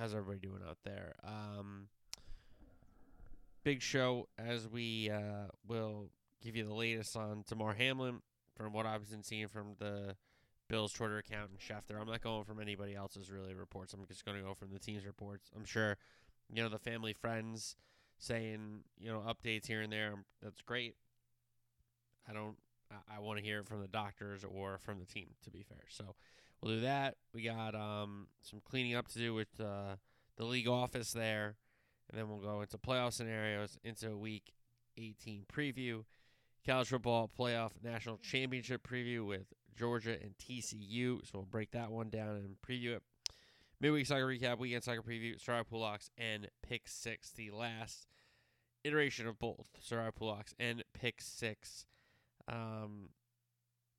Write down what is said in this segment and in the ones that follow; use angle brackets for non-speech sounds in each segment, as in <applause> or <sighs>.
How's everybody doing out there? Um, big show as we uh, will give you the latest on Damar Hamlin from what I've been seeing from the Bills Twitter account and Schefter. I'm not going from anybody else's really reports. I'm just going to go from the team's reports. I'm sure, you know, the family, friends saying, you know, updates here and there. That's great. I don't I, I want to hear it from the doctors or from the team. To be fair, so we'll do that. We got um, some cleaning up to do with uh, the league office there, and then we'll go into playoff scenarios into Week 18 preview, college football playoff national championship preview with Georgia and TCU. So we'll break that one down and preview it. Midweek soccer recap, weekend soccer preview, Sarai Pulaks, and Pick Six, the last iteration of both Sarai Pulaks and Pick Six. Um,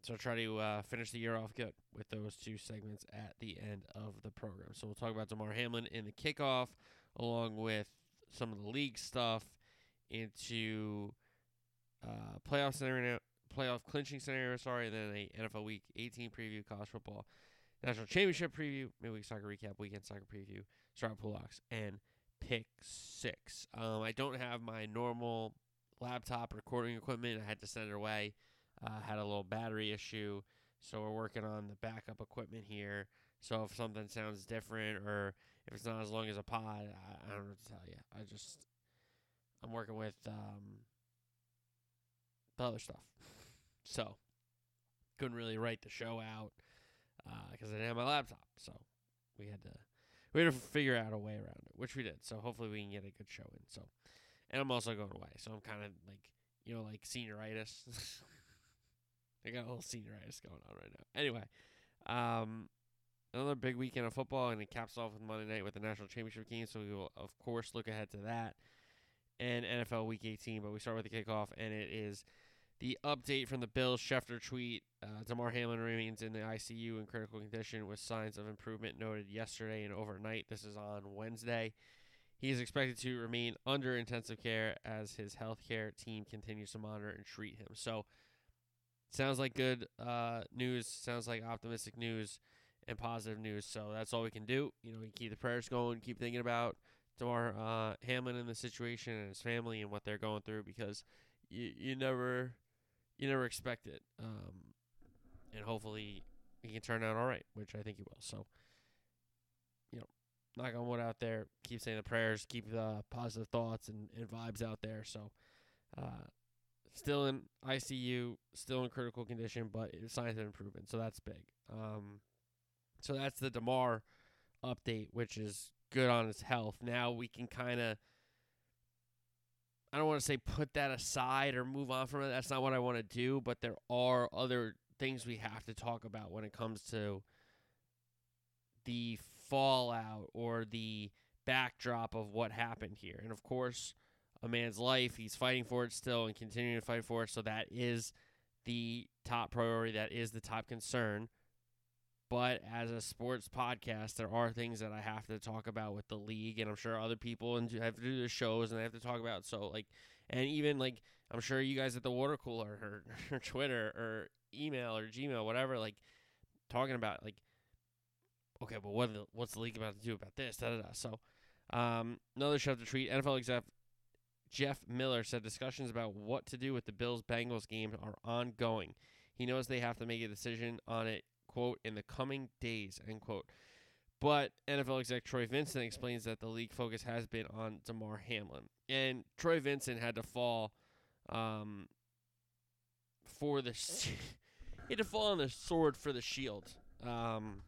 so I'll try to uh, finish the year off good with those two segments at the end of the program. So we'll talk about Damar Hamlin in the kickoff, along with some of the league stuff, into uh, playoff scenario, playoff clinching scenario. Sorry, and then a NFL Week 18 preview, college football national championship preview, midweek soccer recap, weekend soccer preview, start Pulaks, and pick six. Um, I don't have my normal laptop recording equipment. I had to send it away. Uh, had a little battery issue, so we're working on the backup equipment here. So if something sounds different or if it's not as long as a pod, I, I don't know what to tell you. I just I'm working with um, the other stuff, so couldn't really write the show out because uh, I didn't have my laptop. So we had to we had to figure out a way around it, which we did. So hopefully we can get a good show in. So and I'm also going away, so I'm kind of like you know like senioritis. <laughs> I got a little senioritis going on right now. Anyway, um, another big weekend of football, and it caps off with Monday night with the national championship game. So we will of course look ahead to that and NFL Week 18. But we start with the kickoff, and it is the update from the Bills Schefter tweet. Uh, Damar Hamlin remains in the ICU in critical condition with signs of improvement noted yesterday and overnight. This is on Wednesday. He is expected to remain under intensive care as his healthcare team continues to monitor and treat him. So, sounds like good uh, news. Sounds like optimistic news and positive news. So that's all we can do. You know, we keep the prayers going, keep thinking about Damar uh, Hamlin and the situation and his family and what they're going through because you you never you never expect it. Um, and hopefully he can turn out all right, which I think he will. So, you know, knock on wood out there. Keep saying the prayers. Keep the positive thoughts and, and vibes out there. So, uh, still in ICU, still in critical condition, but signs of improvement. So that's big. Um, so that's the Damar update, which is good on his health. Now we can kind of. I don't want to say put that aside or move on from it. That's not what I want to do, but there are other things we have to talk about when it comes to the fallout or the backdrop of what happened here. And of course, a man's life, he's fighting for it still and continuing to fight for it. So that is the top priority, that is the top concern. But as a sports podcast, there are things that I have to talk about with the league, and I'm sure other people and have to do the shows and they have to talk about. So like, and even like, I'm sure you guys at the water cooler or, <laughs> or Twitter or email or Gmail, whatever, like talking about like okay, but what the, what's the league about to do about this? Da, da, da. So, um, another shout to tweet. NFL exec Jeff Miller said discussions about what to do with the Bills Bengals game are ongoing. He knows they have to make a decision on it, quote, in the coming days, end quote. But NFL exec Troy Vincent explains that the league focus has been on Damar Hamlin. And Troy Vincent had to fall um, for the. <laughs> he had to fall on the sword for the shield. Um,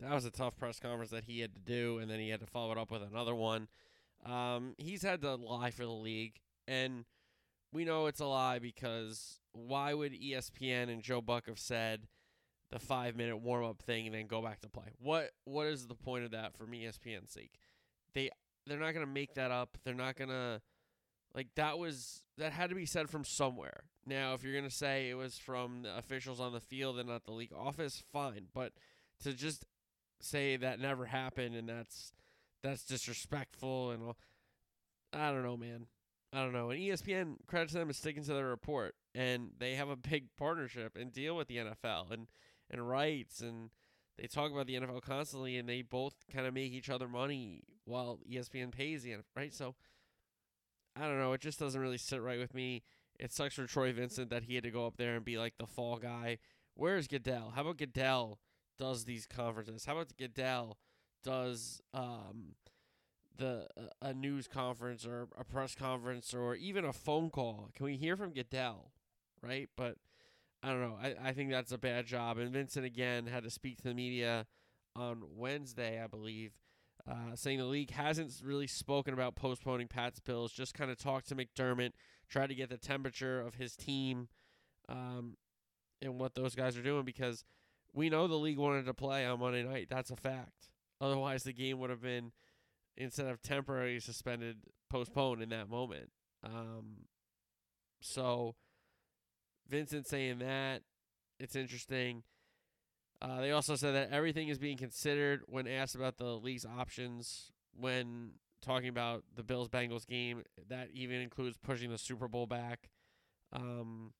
that was a tough press conference that he had to do, and then he had to follow it up with another one. Um, he's had to lie for the league, and we know it's a lie because why would ESPN and Joe Buck have said the five minute warm up thing and then go back to play? What What is the point of that from ESPN's sake? they they're not gonna make that up. They're not gonna like that was that had to be said from somewhere. Now, if you're gonna say it was from the officials on the field and not the league office, fine. But to just say that never happened and that's that's disrespectful and all, I don't know, man. I don't know. And ESPN credits them as sticking to their report, and they have a big partnership and deal with the NFL and and rights, and they talk about the NFL constantly, and they both kind of make each other money while ESPN pays the NFL, right? So I don't know. It just doesn't really sit right with me. It sucks for Troy Vincent that he had to go up there and be like the fall guy. Where's Goodell? How about Goodell does these conferences? How about Goodell does um the a news conference or a press conference or even a phone call? Can we hear from Goodell? Right? But I don't know. I, I think that's a bad job. And Vincent again had to speak to the media on Wednesday, I believe, uh, saying the league hasn't really spoken about postponing Pat's bills, just kind of talked to McDermott, tried to get the temperature of his team um, and what those guys are doing because we know the league wanted to play on Monday night. That's a fact. Otherwise, the game would have been, instead of temporarily suspended, postponed in that moment. Um, so, Vincent saying that, it's interesting. Uh, they also said that everything is being considered when asked about the league's options when talking about the Bills Bengals game. That even includes pushing the Super Bowl back, um,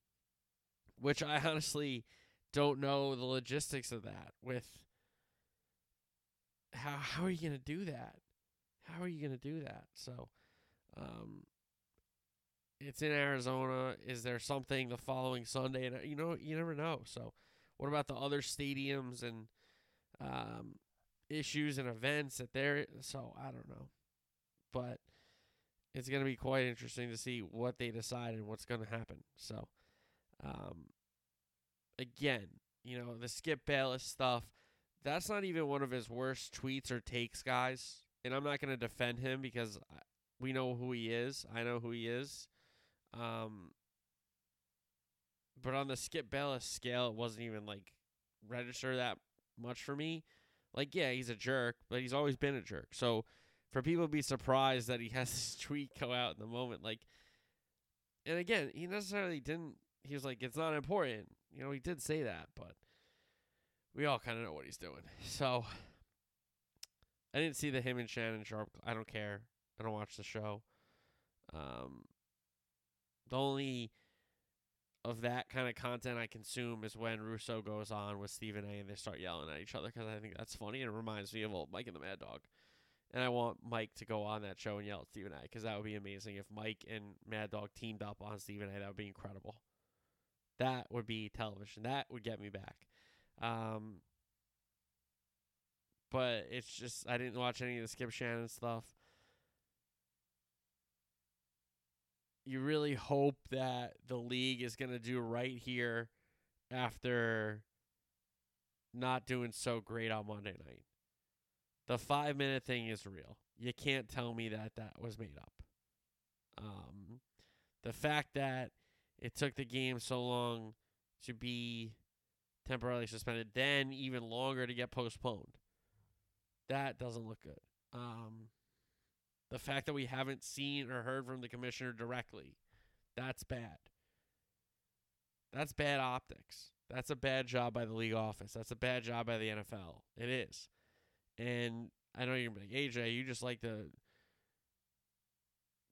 which I <laughs> honestly don't know the logistics of that. With how how are you gonna do that? How are you gonna do that? So, um, it's in Arizona. Is there something the following Sunday? And you know, you never know. So. What about the other stadiums and um, issues and events that they're so I don't know, but it's going to be quite interesting to see what they decide and what's going to happen. So, um, again, you know the Skip Bayless stuff. That's not even one of his worst tweets or takes, guys. And I'm not going to defend him because we know who he is. I know who he is. Um, but on the Skip Bayless scale, it wasn't even like register that much for me. Like, yeah, he's a jerk, but he's always been a jerk. So for people to be surprised that he <laughs> has this tweet go out in the moment, like, and again, he necessarily didn't. He was like, it's not important. You know, he did say that, but we all kind of know what he's doing. So I didn't see the him and Shannon Sharpe. I don't care. I don't watch the show. Um, the only of that kind of content I consume is when Russo goes on with Stephen A. and they start yelling at each other because I think that's funny and it reminds me of old Mike and the Mad Dog. And I want Mike to go on that show and yell at Stephen A. because that would be amazing if Mike and Mad Dog teamed up on Stephen A. That would be incredible. That would be television. That would get me back. Um, but it's just I didn't watch any of the Skip Shannon stuff. you really hope that the league is going to do right here after not doing so great on Monday night. The five minute thing is real. You can't tell me that that was made up. Um, the fact that it took the game so long to be temporarily suspended, then even longer to get postponed, that doesn't look good. Um, the fact that we haven't seen or heard from the commissioner directly, that's bad. That's bad optics. That's a bad job by the league office. That's a bad job by the NFL. It is. And I know you're like, AJ, you just like to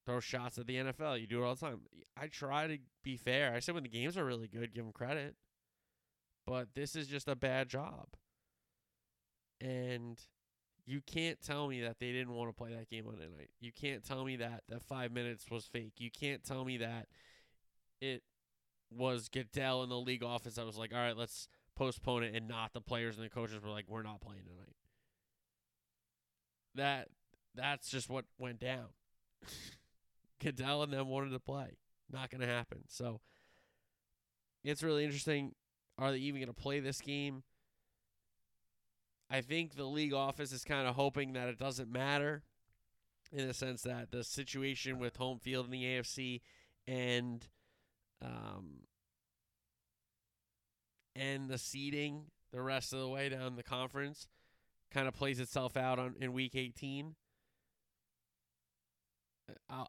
throw shots at the NFL. You do it all the time. I try to be fair. I said when the games are really good, give them credit. But this is just a bad job. And you can't tell me that they didn't want to play that game Monday night. You can't tell me that that five minutes was fake. You can't tell me that it was Goodell in the league office that was like, all right, let's postpone it, and not the players and the coaches were like, we're not playing tonight. That that's just what went down. <laughs> Goodell and them wanted to play. Not going to happen. So it's really interesting. Are they even going to play this game? I think the league office is kind of hoping that it doesn't matter in the sense that the situation with home field in the AFC and um, and the seeding the rest of the way down the conference kind of plays itself out on in week 18.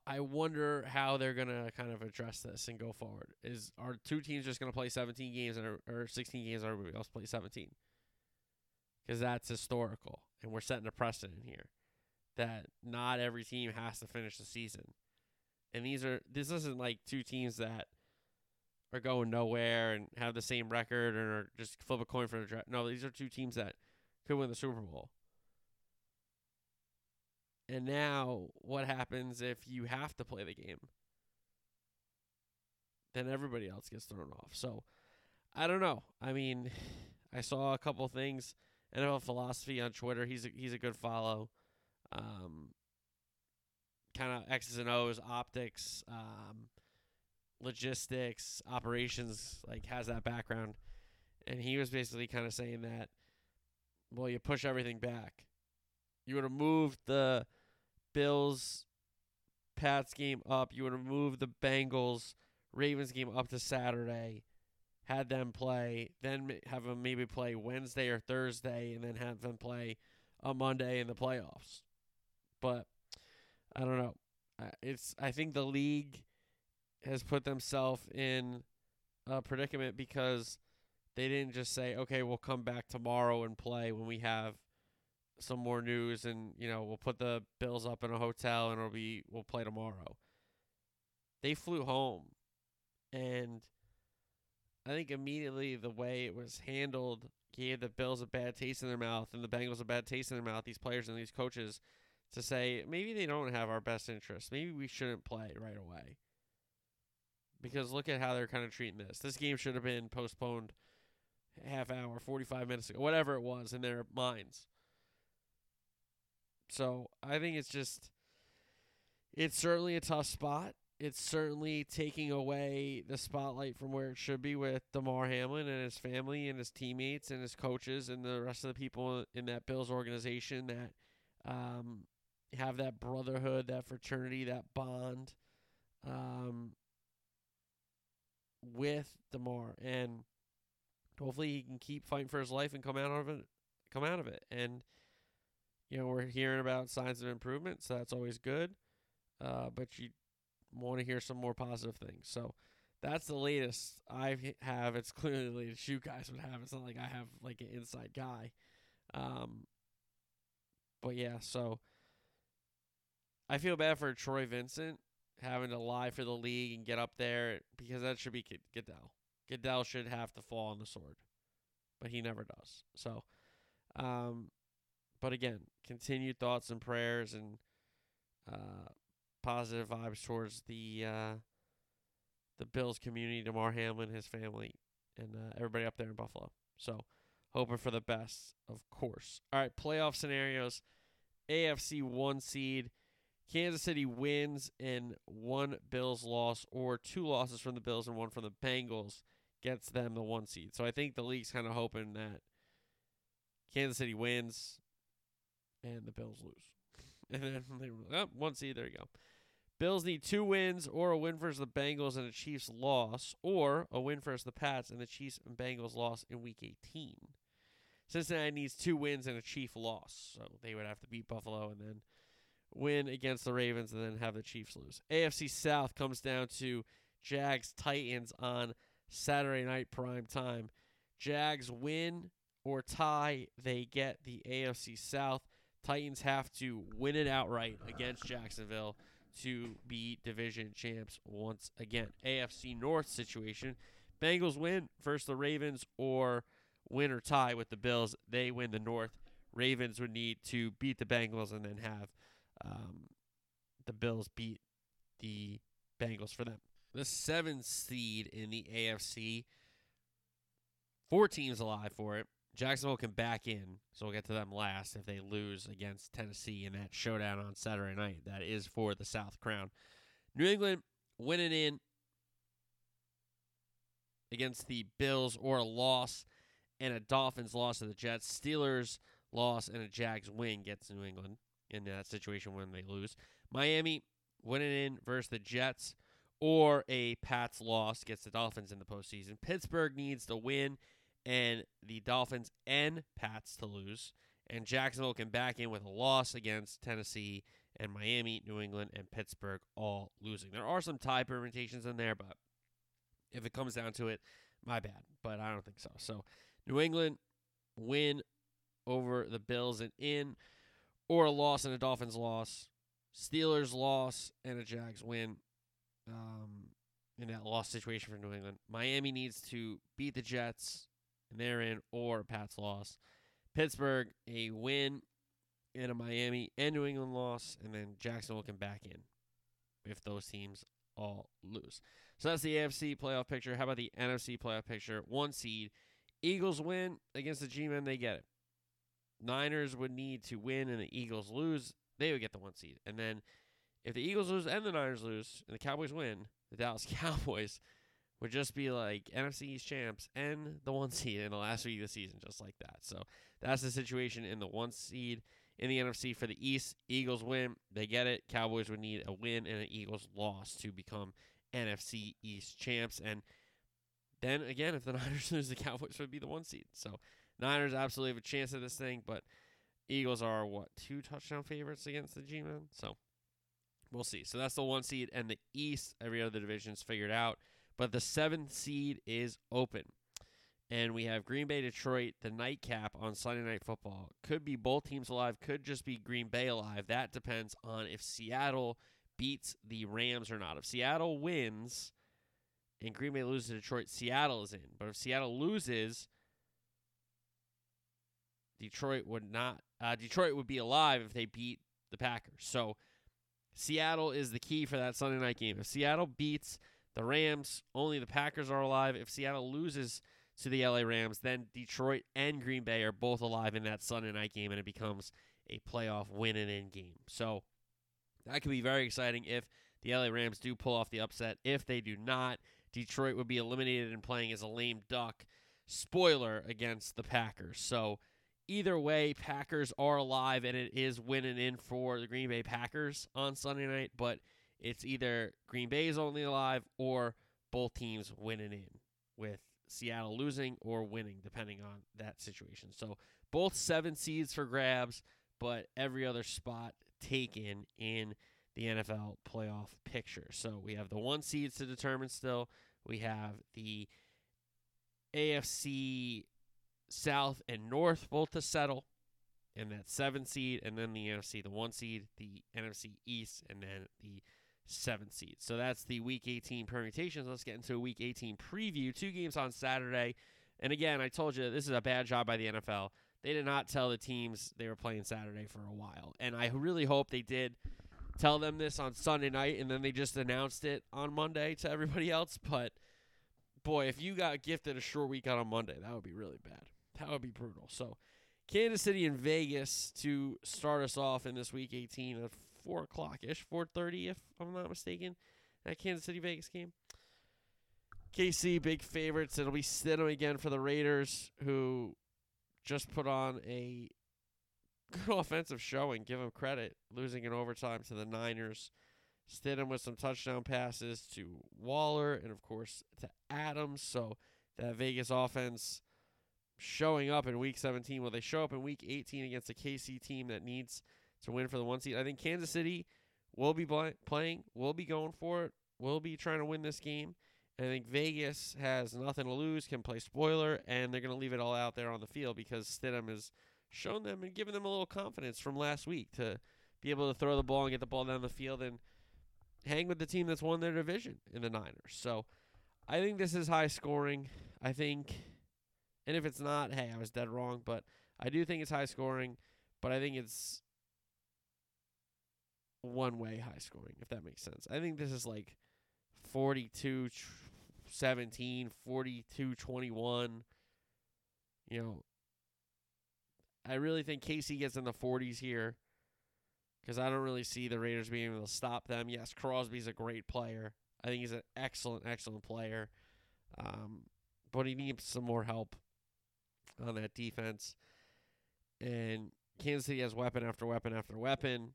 I, wonder how they're gonna kind of address this and go forward. Is are two teams just gonna play 17 games or 16 games, and everybody else play 17? Because that's historical, and we're setting a precedent here that not every team has to finish the season. And these are this isn't like two teams that are going nowhere and have the same record are just flip a coin for the draft. No, these are two teams that could win the Super Bowl. And now, what happens if you have to play the game? Then everybody else gets thrown off. So, I don't know. I mean, <sighs> I saw a couple things. NFL philosophy on Twitter. He's a, he's a good follow. Um, kind of X's and O's, optics, um, logistics, operations. Like has that background, and he was basically kind of saying that. Well, you push everything back. You would have moved the Bills Pats game up. You would have moved the Bengals Ravens game up to Saturday, had them play, then have them maybe play Wednesday or Thursday, and then have them play on Monday in the playoffs. But I don't know. It's I think the league has put themselves in a predicament because they didn't just say, "Okay, we'll come back tomorrow and play when we have some more news and you know we'll put the bills up in a hotel and it'll be we'll play tomorrow. They flew home and i think immediately the way it was handled gave the bills a bad taste in their mouth and the bengals a bad taste in their mouth these players and these coaches to say maybe they don't have our best interest maybe we shouldn't play right away. Because look at how they're kind of treating this. This game should have been postponed half hour 45 minutes ago whatever it was in their minds so I think it's just, it's certainly a tough spot. It's certainly taking away the spotlight from where it should be with Damar Hamlin and his family and his teammates and his coaches and the rest of the people in that Bills organization that um, have that brotherhood, that fraternity, that bond um, with Damar. And hopefully he can keep fighting for his life and come out of it. Come out of it. And you know, we're hearing about signs of improvement, so that's always good. Uh, but you want to hear some more positive things. So that's the latest I have. It's clearly the latest you guys would have. It's not like I have like an inside guy. Um, but yeah, so I feel bad for Troy Vincent having to lie for the league and get up there because that should be Goodell. Goodell should have to fall on the sword, but he never does. So, um, but again, continued thoughts and prayers and uh, positive vibes towards the uh, the Bills community, Damar Hamlin, his family, and uh, everybody up there in Buffalo. So, hoping for the best, of course. All right, playoff scenarios. AFC one seed. Kansas City wins and one Bills loss, or two losses from the Bills and one from the Bengals gets them the one seed. So I think the league's kind of hoping that Kansas City wins, and the Bills lose. <laughs> And then they were like, oh, one seed, there you go. Bills need two wins or a win versus the Bengals and a Chiefs loss, or a win versus the Pats and the Chiefs and Bengals loss in Week 18. Cincinnati needs two wins and a Chief loss, so they would have to beat Buffalo and then win against the Ravens and then have the Chiefs lose. AFC South comes down to Jags Titans on Saturday night prime time. Jags win or tie, they get the AFC South. Titans have to win it outright against Jacksonville to be division champs once again. AFC North situation. Bengals win versus the Ravens or win or tie with the Bills. They win the North. Ravens would need to beat the Bengals and then have um, the Bills beat the Bengals for them. The seventh seed in the AFC. Four teams alive for it. Jacksonville can back in, so we'll get to them last if they lose against Tennessee in that showdown on Saturday night. That is for the South Crown. New England winning in against the Bills or a loss and a Dolphins loss to the Jets. Steelers loss and a Jags win gets New England in that situation when they lose. Miami winning in versus the Jets or a Pats loss gets the Dolphins in the postseason. Pittsburgh needs to win and the Dolphins and Pats to lose. And Jacksonville can back in with a loss against Tennessee and Miami, New England, and Pittsburgh all losing. There are some tie permutations in there, but if it comes down to it, my bad. But I don't think so. So New England win over the Bills and in, or a loss and a Dolphins loss. Steelers loss and a Jags win. Um, in that loss situation for New England, Miami needs to beat the Jets and they're in, or Pat's loss. Pittsburgh a win and a Miami and New England loss, and then Jacksonville can back in if those teams all lose. So that's the AFC playoff picture. How about the NFC playoff picture? One seed. Eagles win against the G Men, they get it. Niners would need to win and the Eagles lose, they would get the one seed. And then if the Eagles lose and the Niners lose and the Cowboys win, the Dallas <laughs> Cowboys would just be like NFC East champs and the one seed in the last week of the season, just like that. So that's the situation in the one seed in the NFC for the East. Eagles win, they get it. Cowboys would need a win and an Eagles loss to become NFC East champs. And then again, if the <laughs> Niners lose, the Cowboys would be the one seed. So Niners absolutely have a chance at this thing, but Eagles are what two touchdown favorites against the G-men. So we'll see. So that's the one seed, and the East, every other division's figured out, but the seventh seed is open. And we have Green Bay, Detroit, the nightcap on Sunday Night Football. Could be both teams alive, could just be Green Bay alive. That depends on if Seattle beats the Rams or not. If Seattle wins and Green Bay loses to Detroit, Seattle is in. But if Seattle loses, Detroit would not. Uh, Detroit would be alive if they beat the Packers. So Seattle is the key for that Sunday night game. If Seattle beats the Rams, only the Packers are alive. If Seattle loses to the LA Rams, then Detroit and Green Bay are both alive in that Sunday night game, and it becomes a playoff win and in game. So that could be very exciting if the LA Rams do pull off the upset. If they do not, Detroit would be eliminated and playing as a lame duck spoiler against the Packers. So either way, Packers are alive, and it is winning in for the Green Bay Packers on Sunday night. But it's either Green Bay is only alive or both teams winning in with Seattle losing or winning, depending on that situation. So both seven seeds for grabs, but every other spot taken in the NFL playoff picture. So we have the one seeds to determine still. We have the AFC South and North both to settle, and that seven seed, and then the NFC, the one seed, the NFC East, and then the seven seed. So that's the Week 18 permutations. Let's get into a Week 18 preview. Two games on Saturday, and again, I told you this is a bad job by the NFL. They did not tell the teams they were playing Saturday for a while, and I really hope they did tell them this on Sunday night, and then they just announced it on Monday to everybody else. But boy, if you got gifted a short week on a Monday, that would be really bad. That would be brutal. So, Kansas City and Vegas to start us off in this week 18 at four o'clock ish, 4:30 if I'm not mistaken. That Kansas City Vegas game. KC big favorites. It'll be Stidham again for the Raiders, who just put on a good <laughs> offensive showing. Give them credit, losing in overtime to the Niners. Stidham with some touchdown passes to Waller and of course to Adams. So that Vegas offense showing up in week 17. Will they show up in week 18 against a KC team that needs to win for the one seed? I think Kansas City will be playing, will be going for it, will be trying to win this game. And I think Vegas has nothing to lose, can play spoiler, and they're going to leave it all out there on the field because Stidham has shown them and given them a little confidence from last week to be able to throw the ball and get the ball down the field and hang with the team that's won their division in the Niners. So I think this is high scoring. I think and if it's not, hey, I was dead wrong. But I do think it's high scoring, but I think it's one way high scoring, if that makes sense. I think this is like 42 17, 42 21. You know, I really think KC gets in the 40s here because I don't really see the Raiders being able to stop them. Yes, Crosby's a great player. I think he's an excellent, excellent player. Um, but he needs some more help on that defense. And Kansas City has weapon after weapon after weapon.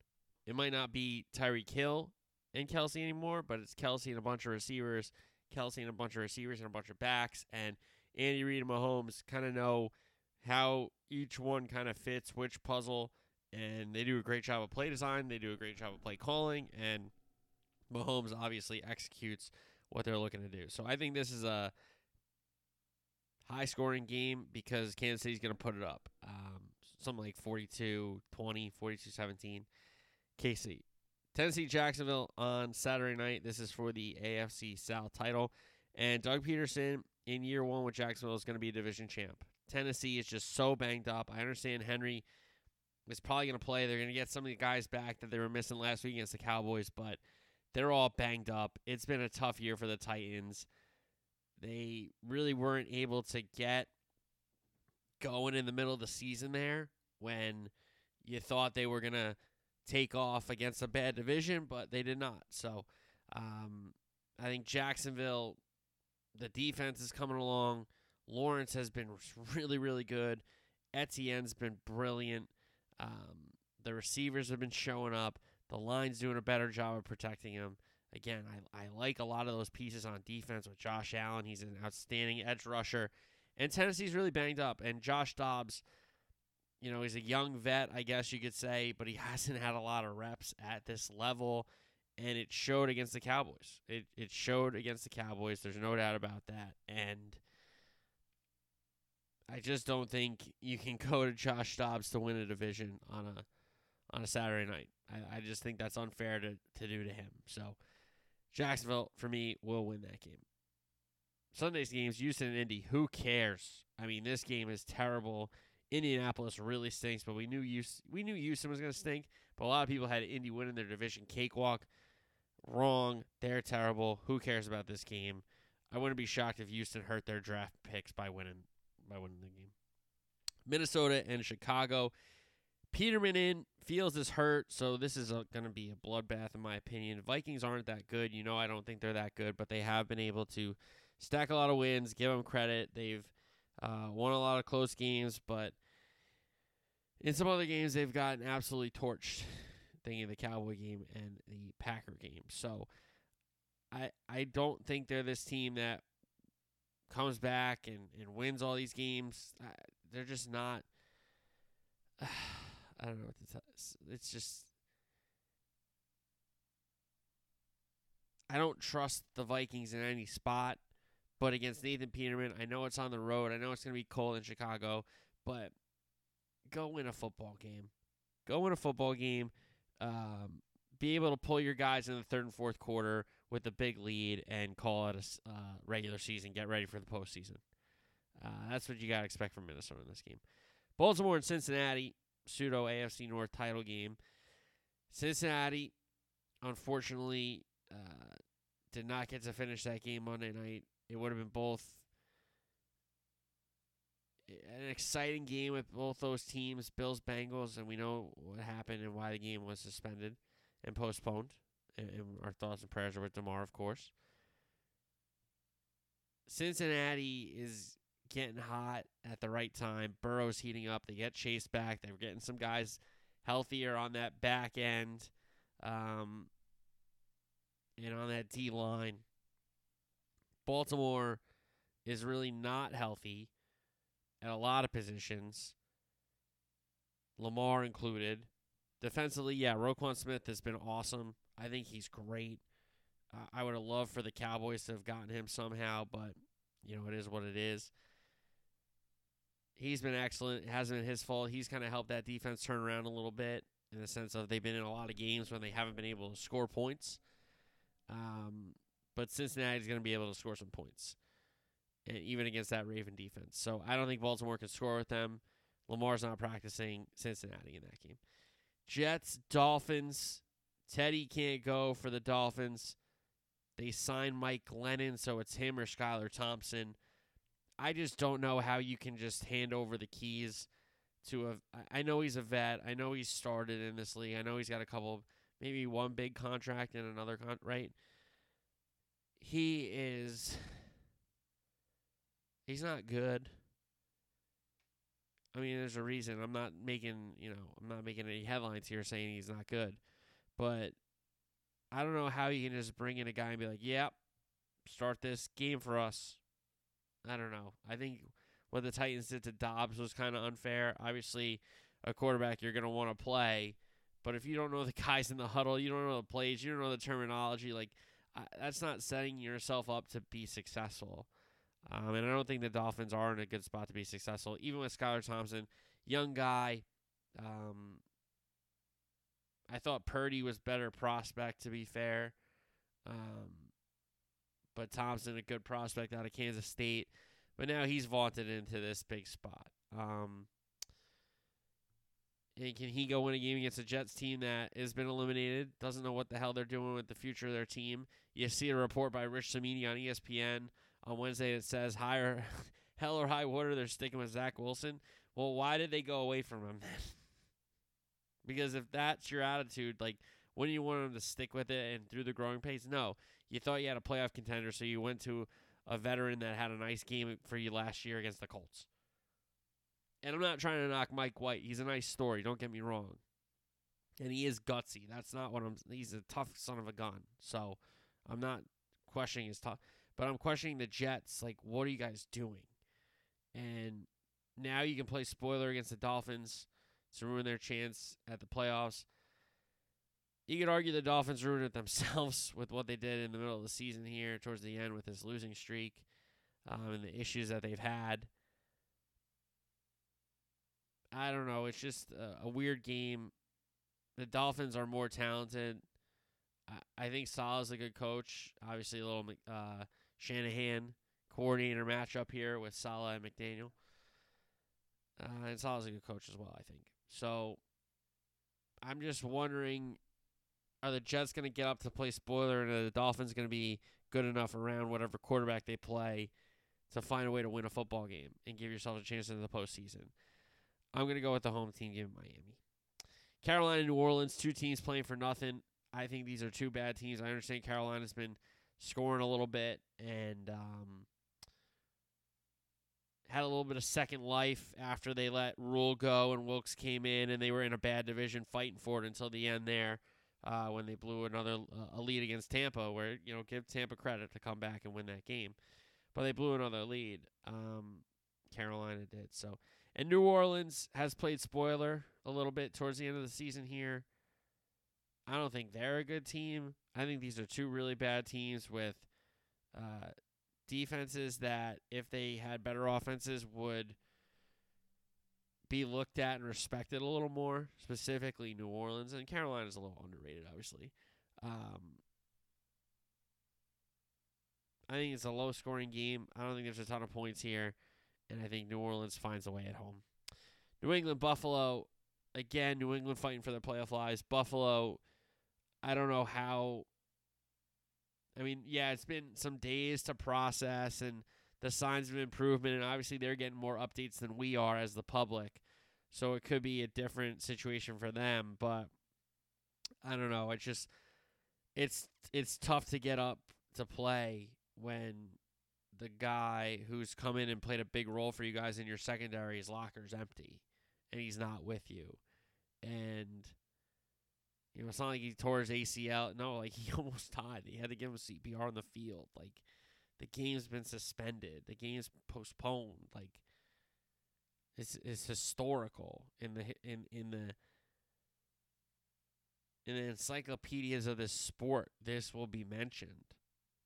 It might not be Tyreek Hill and Kelce anymore, but it's Kelce and a bunch of receivers, Kelce and a bunch of receivers and a bunch of backs, and Andy Reid and Mahomes kind of know how each one kind of fits which puzzle, and they do a great job of play design. They do a great job of play calling, and Mahomes obviously executes what they're looking to do. So I think this is a high scoring game because Kansas City's going to put it up. Um, something like 42 20, 42 17. KC. Tennessee Jacksonville on Saturday night. This is for the AFC South title. And Doug Pederson in year one with Jacksonville is going to be a division champ. Tennessee is just so banged up. I understand Henry is probably going to play. They're going to get some of the guys back that they were missing last week against the Cowboys, but they're all banged up. It's been a tough year for the Titans. They really weren't able to get going in the middle of the season there when you thought they were going to take off against a bad division, but they did not. So um, I think Jacksonville, the defense is coming along. Lawrence has been really, really good. Etienne's been brilliant. Um, the receivers have been showing up. The line's doing a better job of protecting him. Again, I, I like a lot of those pieces on defense with Josh Allen. He's an outstanding edge rusher. And Tennessee's really banged up. And Josh Dobbs, you know, he's a young vet, I guess you could say, but he <laughs> hasn't had a lot of reps at this level. And it showed against the Cowboys. It, it showed against the Cowboys. There's no doubt about that. And I just don't think you can <laughs> go to Josh Dobbs to win a division on a on a Saturday night. I, I just think that's unfair to, to do to him. So Jacksonville, for me, will win that game. Sunday's games, Houston and Indy. Who cares? I mean, this game is terrible. Indianapolis really stinks, but we knew Houston, we knew Houston was going to stink. But a lot of people had Indy winning their division cakewalk. Wrong. They're terrible. Who cares about this game? I wouldn't be shocked if Houston hurt their draft picks by winning by winning the game. Minnesota and Chicago. Peterman in Fields is hurt, so this is going to be a bloodbath in my opinion. Vikings aren't that good. You know, I don't think they're that good, but they have been able to stack a lot of wins. Give them credit. They've uh, won a lot of close games, but in some other games they've gotten absolutely torched. Thinking the Cowboy game and the Packer game. So I I don't think they're this team that comes back and, and wins all these games. Uh, they're just not. Uh, <sighs> I don't know what to tell. It's just I don't trust the Vikings in any spot. But against Nathan Peterman, I know it's on the road. I know it's going to be cold in Chicago, but go win a football game. Go win a football game. Um, be able to pull your guys in the third and fourth quarter with a big lead and call it a uh, regular season. Get ready for the postseason. Uh, that's what you got to expect from Minnesota in this game. Baltimore and Cincinnati pseudo AFC North title game. Cincinnati, unfortunately, uh, did not get to finish that game Monday night. It would have been both an exciting game with both those teams, Bills Bengals, and we know what happened and why the game was suspended and postponed. And, our thoughts and prayers are with Damar, of course. Cincinnati is getting hot at the right time. Burrow's heating up. They get Chase back. They're getting some guys healthier on that back end um, and on that D line. Baltimore is really not healthy at a lot of positions, Lamar included. Defensively, yeah, Roquan Smith has been awesome. I think he's great. Uh, I would have loved for the Cowboys to have gotten him somehow, but you know it is what it is he's been excellent. It hasn't been his fault. He's kind of helped that defense turn around a little bit in the sense of they've been in a lot of games when they haven't been able to score points. Um, but Cincinnati's going to be able to score some points, and even against that Raven defense. So I don't think Baltimore can score with them. Lamar's not practicing Cincinnati in that game. Jets, Dolphins. Teddy can't go for the Dolphins. They signed Mike Glennon, so it's him or Skylar Thompson. I just don't know how you can just hand over the keys to a. I know he's a vet. I know he's started in this league. I know he's got a couple, maybe one big contract and another con. Right? He is. He's not good. I mean, there's a reason. I'm not making, you know, I'm not making any headlines here saying he's not good. But I don't know how you can just bring in a guy and be like, yep, start this game for us. I don't know. I think what the Titans did to Dobbs was kind of unfair. Obviously, a quarterback you're going to want to play. But if you don't know the <laughs> guys in the huddle, you don't know the plays, you don't know the terminology, like uh, that's not setting yourself up to be successful. Um, and I don't think the Dolphins are in a good spot to be successful, even with Skylar Thompson, young guy. Um, I thought Purdy was better prospect, to be fair. Um, but Thompson, a good prospect out of Kansas State. But now he's vaunted into this big spot. Um, and can he go win a game against a Jets team that has been eliminated? Doesn't know what the hell they're doing with the future of their team. You see a report by Rich Cimini on ESPN on Wednesday that says higher <laughs> hell or high water, they're sticking with Zach Wilson. Well, why did they go away from him then? <laughs> because if that's your attitude, like, wouldn't you want him to stick with it and through the growing pains? No. You thought you had a playoff contender, so you went to a veteran that had a nice game for you last year against the Colts. And I'm not trying to knock Mike White. He's a nice story, don't get me wrong. And he is gutsy. That's not what I'm he's a tough son of a gun. So I'm not questioning his tough but I'm questioning the Jets. Like, what are you guys doing? And now you can play spoiler against the Dolphins to ruin their chance at the playoffs. You could argue the Dolphins ruined it <laughs> themselves with what they did in the middle of the season here, towards the end with this losing streak um, and the issues that they've had. I don't know. It's just a, a weird game. The Dolphins are more talented. I, I think Saleh's a good coach. Obviously, a little uh, Shanahan coordinator matchup here with Saleh and McDaniel. Uh, and Saleh's a good coach as well, I think. So I'm just wondering are the Jets going to get up to play spoiler and the Dolphins going to be good enough around whatever quarterback they play to find a way to win a football game and give yourself a chance in the postseason? I'm going to go with the home team, giving Miami. Carolina, New Orleans, two teams playing for nothing. I think these are two bad teams. I understand Carolina's been scoring a little bit and um, had a little bit of second life after they let Rhule go and Wilks came in and they were in a bad division fighting for it until the end there uh, when they blew another uh, a lead against Tampa where you know give Tampa credit to come back and win that game but they blew another lead um, Carolina did so and New Orleans has played spoiler a little bit towards the end of the season here I don't think they're a good team I think these are two really bad teams with uh, defenses that, if they had better offenses, would be looked at and respected a little more. Specifically, New Orleans and Carolina's a little underrated, obviously. Um, I think it's a low scoring game. I don't think there's a ton of points here, and I think New Orleans finds a way at home. New England Buffalo again. New England fighting for their playoff lives. Buffalo I don't know how. I mean, yeah, it's been some days to process and the signs of improvement, and obviously they're getting more updates than we are as the public. So it could be a different situation for them, but I don't know. It's just it's it's tough to get up to play when the guy who's come in and played a big role for you guys in your secondary's locker's empty and he's not with you. And you know, it's not like he tore his ACL. No, like <laughs> he almost died. He had to give him CPR on the field. Like the game's been suspended. The game's postponed. Like it's it's historical in the in in the in the encyclopedias of this sport. This will be mentioned.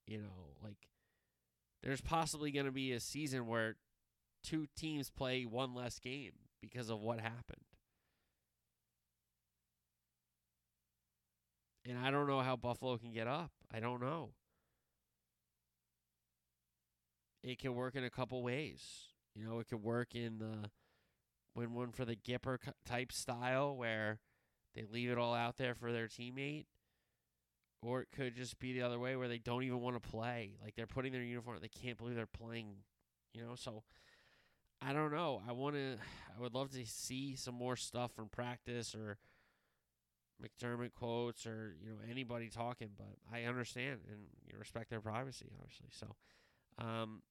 You know, like there's possibly going to be a season where two teams play one less game because of what happened. And I don't know how Buffalo can get up. I don't know. It can work in a couple ways. You know, it could work in the win one for the Gipper type style where they leave it all out there for their teammate. Or it could just be the other way where they don't even want to play. Like they're putting their uniform, they can't believe they're playing, you know? So I don't know. I want to I would love to see some more stuff from practice or McDermott quotes or you know anybody talking, but I understand and you respect their privacy, obviously. So, um,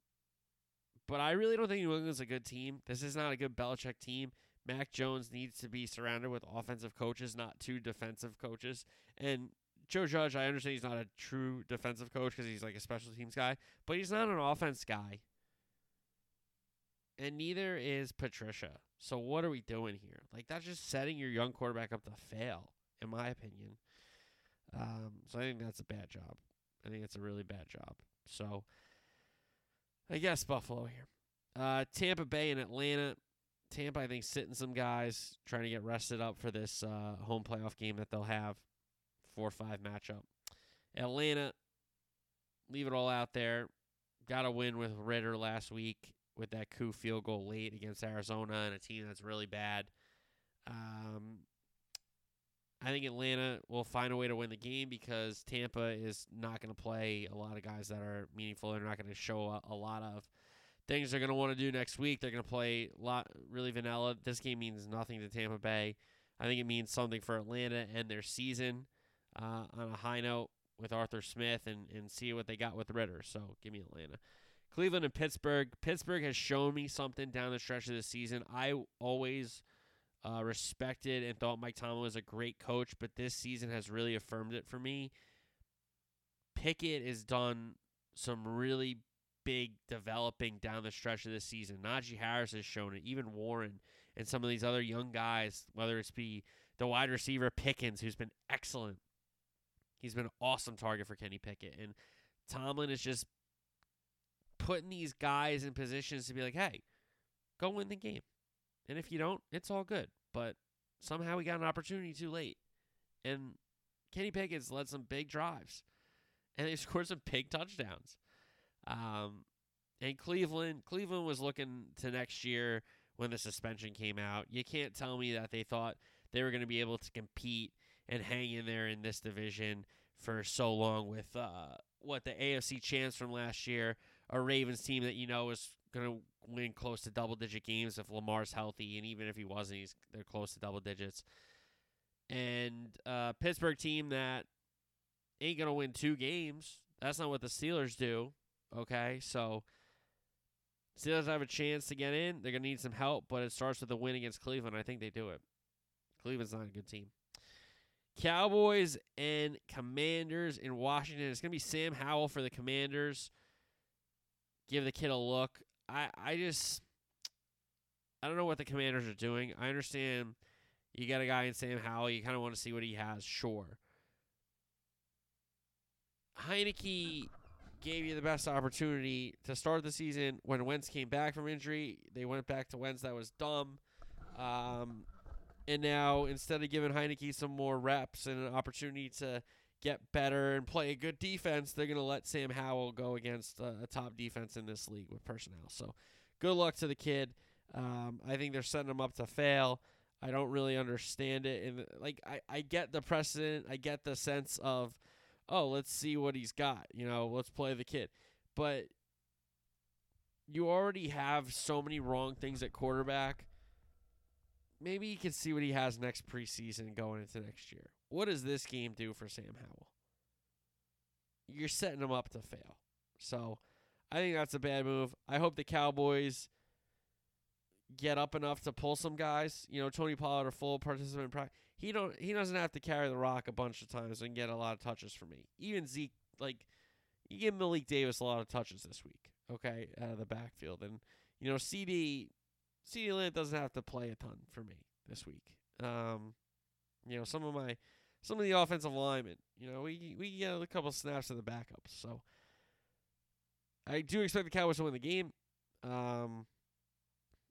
but I really don't think New England's a good team. This is not a good Belichick team. Mac Jones needs to be surrounded with offensive coaches, not two defensive coaches. And Joe Judge, I understand he's not a true defensive coach because he's like a special teams guy, but he's not an offense guy. And neither is Patricia. So what are we doing here? Like that's just setting your young quarterback up to fail, in my opinion. Um, so I think that's a bad job. I think it's a really bad job. So I guess Buffalo here. Uh, Tampa Bay and Atlanta. Tampa, I think, sitting some guys, trying to get rested up for this uh, home playoff game that they'll have. 4 or 5 matchup. Atlanta, leave it all out there. Got a win with Ridder last week with that coup field goal late against Arizona and a team that's really bad. Um, I think Atlanta will find a way to win the game because Tampa is not going to play a lot of guys that are meaningful. They're not going to show a, a, lot of things they're going to want to do next week. They're going to play a lot really vanilla. This game means nothing to Tampa Bay. I think it means something for Atlanta and their season uh, on a high note with Arthur Smith and, and see what they got with Ridder. So give me Atlanta. Cleveland and Pittsburgh. Pittsburgh has shown me something down the stretch of the season. I always uh, respected and thought Mike Tomlin was a great coach, but this season has really affirmed it for me. Pickett has done some really big developing down the stretch of the season. Najee Harris has shown it, even Warren and some of these other young guys, whether it's be the wide receiver Pickens, who's been excellent. He's been an awesome target for Kenny Pickett. And Tomlin is just putting these guys in positions to be like, hey, go win the game. And if you don't, it's all good. But somehow we got an opportunity too late. And Kenny Pickett's led some big drives. And they <laughs> scored some big touchdowns. Um, and Cleveland, Cleveland was looking to next year when the suspension came out. You can't tell me that they thought they were going to be able to compete and hang in there in this division for so long with uh, what the AFC champs from last year, a Ravens team that you know is going to win close to double digit games if Lamar's healthy, and even if he wasn't, he's they're close to double digits. And uh, Pittsburgh team that ain't going to win two games. That's not what the Steelers do. Okay, so Steelers have a chance to get in. They're going to need some help, but it starts with a win against Cleveland. I think they do it. Cleveland's not a good team. Cowboys and Commanders in Washington. It's going to be Sam Howell for the Commanders. Give the kid a look. I, I just I don't know what the Commanders are doing. I understand you got a guy in Sam Howell. You kind of want to see what he has, sure. Heinicke gave you the best opportunity to start the season when Wentz came back from injury. They went back to Wentz. That was dumb. Um, and now instead of giving Heinicke some more reps and an opportunity to get better and play a good defense, they're going to let Sam Howell go against a top defense in this league with personnel. So good luck to the kid. Um, I think they're setting him up to fail. I don't really understand it. And like, I, I get the precedent. I get the sense of, oh, let's see what he's got. You know, let's play the kid. But you already have so many wrong things at quarterback maybe you can see what he has next preseason going into next year. What does this game do for Sam Howell? You're setting him up to fail. So I think that's a bad move. I hope the Cowboys get up enough to pull some guys. You know, Tony Pollard a full participant. Pro- he don't he doesn't have to carry the rock a bunch of times and get a lot of touches for me. Even Zeke, like you give Malik Davis a lot of touches this week. Okay, out of the backfield, and you know CD CeeDee Lamb doesn't have to play a ton for me this week. Um, you know, some of my some of the offensive linemen, you know, we we get a couple snaps of the backups. So I do expect the Cowboys to win the game. Um,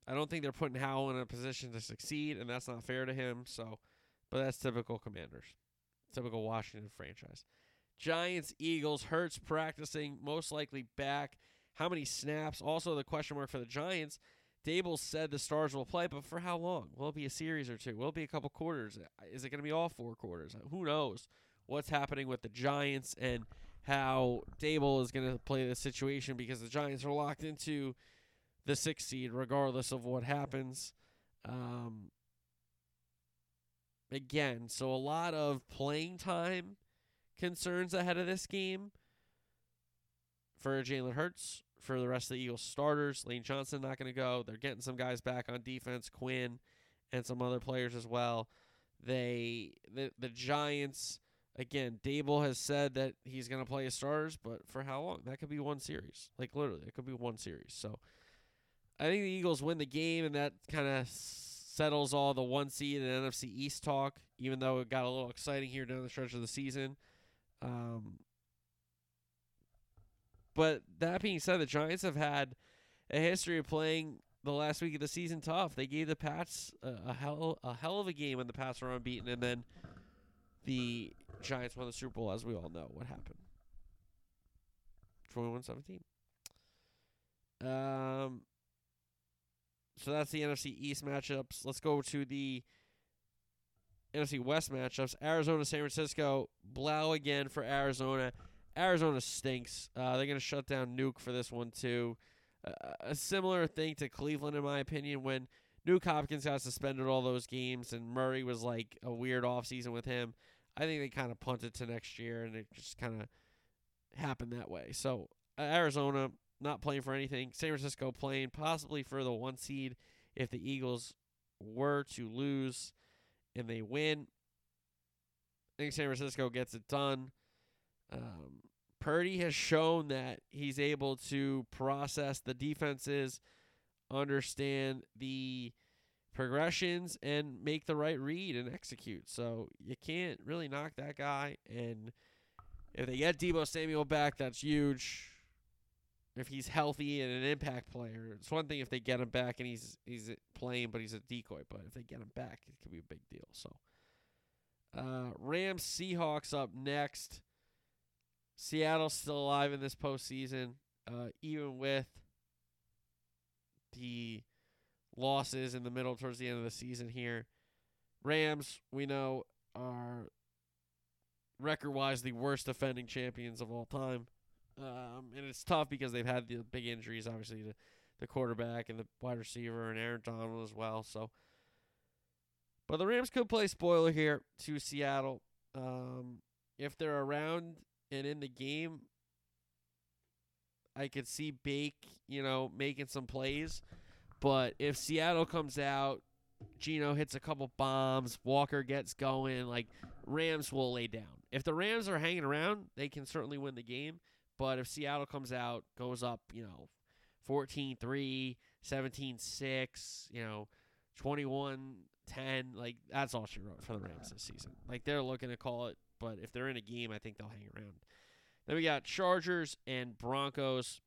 I don't think they're putting Howell in a position to succeed, and that's not fair to him. So, but that's typical Commanders, typical Washington franchise. Giants, Eagles, Hurts practicing, most likely back. How many snaps? Also, the question mark for the Giants Daboll said the Stars will play, but for how long? Will it be a series or two? Will it be a couple quarters? Is it going to be all four quarters? Who knows what's happening with the Giants and how Daboll is going to play the situation because the Giants are locked into the sixth seed regardless of what happens. Um, again, so a lot of playing time concerns ahead of this game for Jalen Hurts for the rest of the Eagles starters. Lane Johnson not going to go. They're getting some guys back on defense, Quinn and some other players as well. They the the Giants again, Daboll has said that he's going to play his starters, but for how long? That could be one series. Like literally, it could be one series. So I think the Eagles win the game, and that kind of settles all the one seed and NFC East talk. Even though it got a little exciting here down the stretch of the season. Um, but that being said, the Giants have had a history of playing the last week of the season tough. They gave the Pats a, a hell a hell of a game when the Pats were unbeaten, and then the Giants won the Super Bowl, as we all know what happened. 21-17. Um, so that's the NFC East matchups. Let's go to the NFC West matchups. Arizona, San Francisco. Blow again for Arizona. Arizona stinks. Uh, they're going to shut down Nuke for this one, too. Uh, a similar thing to Cleveland, in my opinion, when Nuke Hopkins got suspended all those games and Murray was like a weird offseason with him. I think they kind of punted to next year and it just kind of happened that way. So, uh, Arizona not playing for anything. San Francisco playing possibly for the one seed if the Eagles were to lose and they win. I think San Francisco gets it done. Um, Purdy has shown that he's able to process the defenses, understand the progressions, and make the right read and execute. So you can't really knock that guy. And if they get Debo Samuel back, that's huge. If he's healthy and an impact player, it's one thing if they get him back and he's he's playing, but he's a decoy. But if they get him back, it could be a big deal. So, uh, Rams Seahawks up next. Seattle's still alive in this postseason, uh, even with the losses in the middle towards the end of the season here. Rams, we know, are record wise the worst defending champions of all time. Um, and it's tough because they've had the big injuries, obviously, the, the quarterback and the wide receiver and Aaron Donald as well. So, but the Rams could play spoiler here to Seattle. Um, if they're around and in the game, I could see Bake, you know, making some plays. But if Seattle comes out, Geno hits a couple bombs, Walker gets going, like Rams will lay down. If the Rams are hanging around, they can certainly win the game. But if Seattle comes out, goes up, you know, 14 3, 17 6, you know, 21 10, like that's all she wrote for the Rams this season. Like they're looking to call it but if they're in a game, I think they'll hang around. Then we got Chargers and Broncos.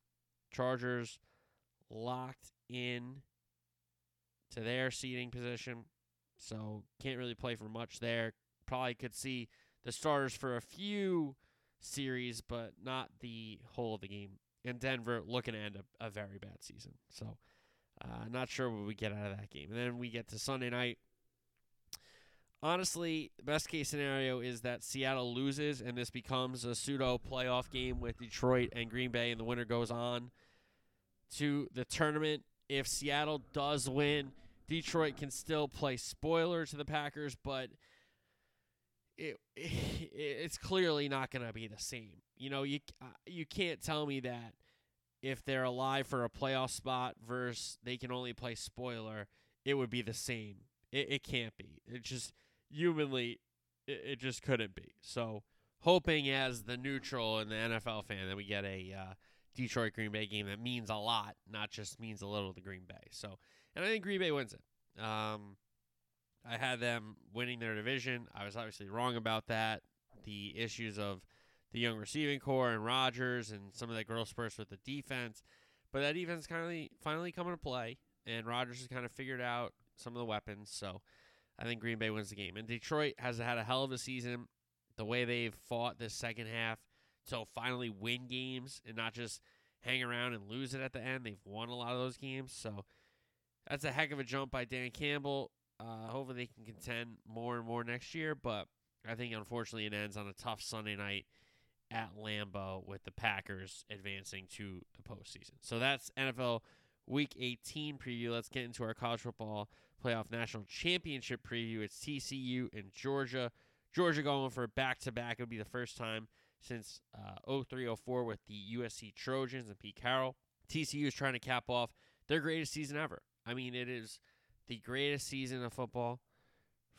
Chargers locked in to their seating position, so can't really play for much there. Probably could see the starters for a few series, but not the whole of the game. And Denver looking to end a, a very bad season. So, uh, not sure what we get out of that game. And then we get to Sunday night honestly, best case scenario is that Seattle loses and this becomes a pseudo playoff game with Detroit and Green Bay, and the winner goes on to the tournament. If Seattle does win, Detroit can still play spoiler to the Packers, but it, it it's clearly not going to be the same. You know, you uh, you can't tell me that if they're alive for a playoff spot versus they can only play spoiler, it would be the same. It, it can't be. It just humanly, it, it just couldn't be. So, hoping as the neutral and the NFL fan that we get a uh, Detroit Green Bay game that means a lot, not just means a little to Green Bay. So, and I think Green Bay wins it. Um, I had them winning their division. I was obviously wrong about that. The issues of the young receiving corps and Rodgers and some of that growth spurts with the defense, but that defense kind of finally coming to play, and Rodgers has kind of figured out some of the weapons. So I think Green Bay wins the game. And Detroit has had a hell of a season. The way they've fought this second half to finally win games and not just hang around and lose it at the end. They've won a lot of those games. So that's a heck of a jump by Dan Campbell. Uh, hopefully they can contend more and more next year. But I think unfortunately it ends on a tough Sunday night at Lambeau with the Packers advancing to the postseason. So that's NFL Week 18 preview. Let's get into our college football playoff national championship preview. It's TCU and Georgia. Georgia going for back to back. It would be the first time since uh, 0304 with the USC Trojans and Pete Carroll. TCU is trying to cap off their greatest season ever. I mean, it is the greatest season of football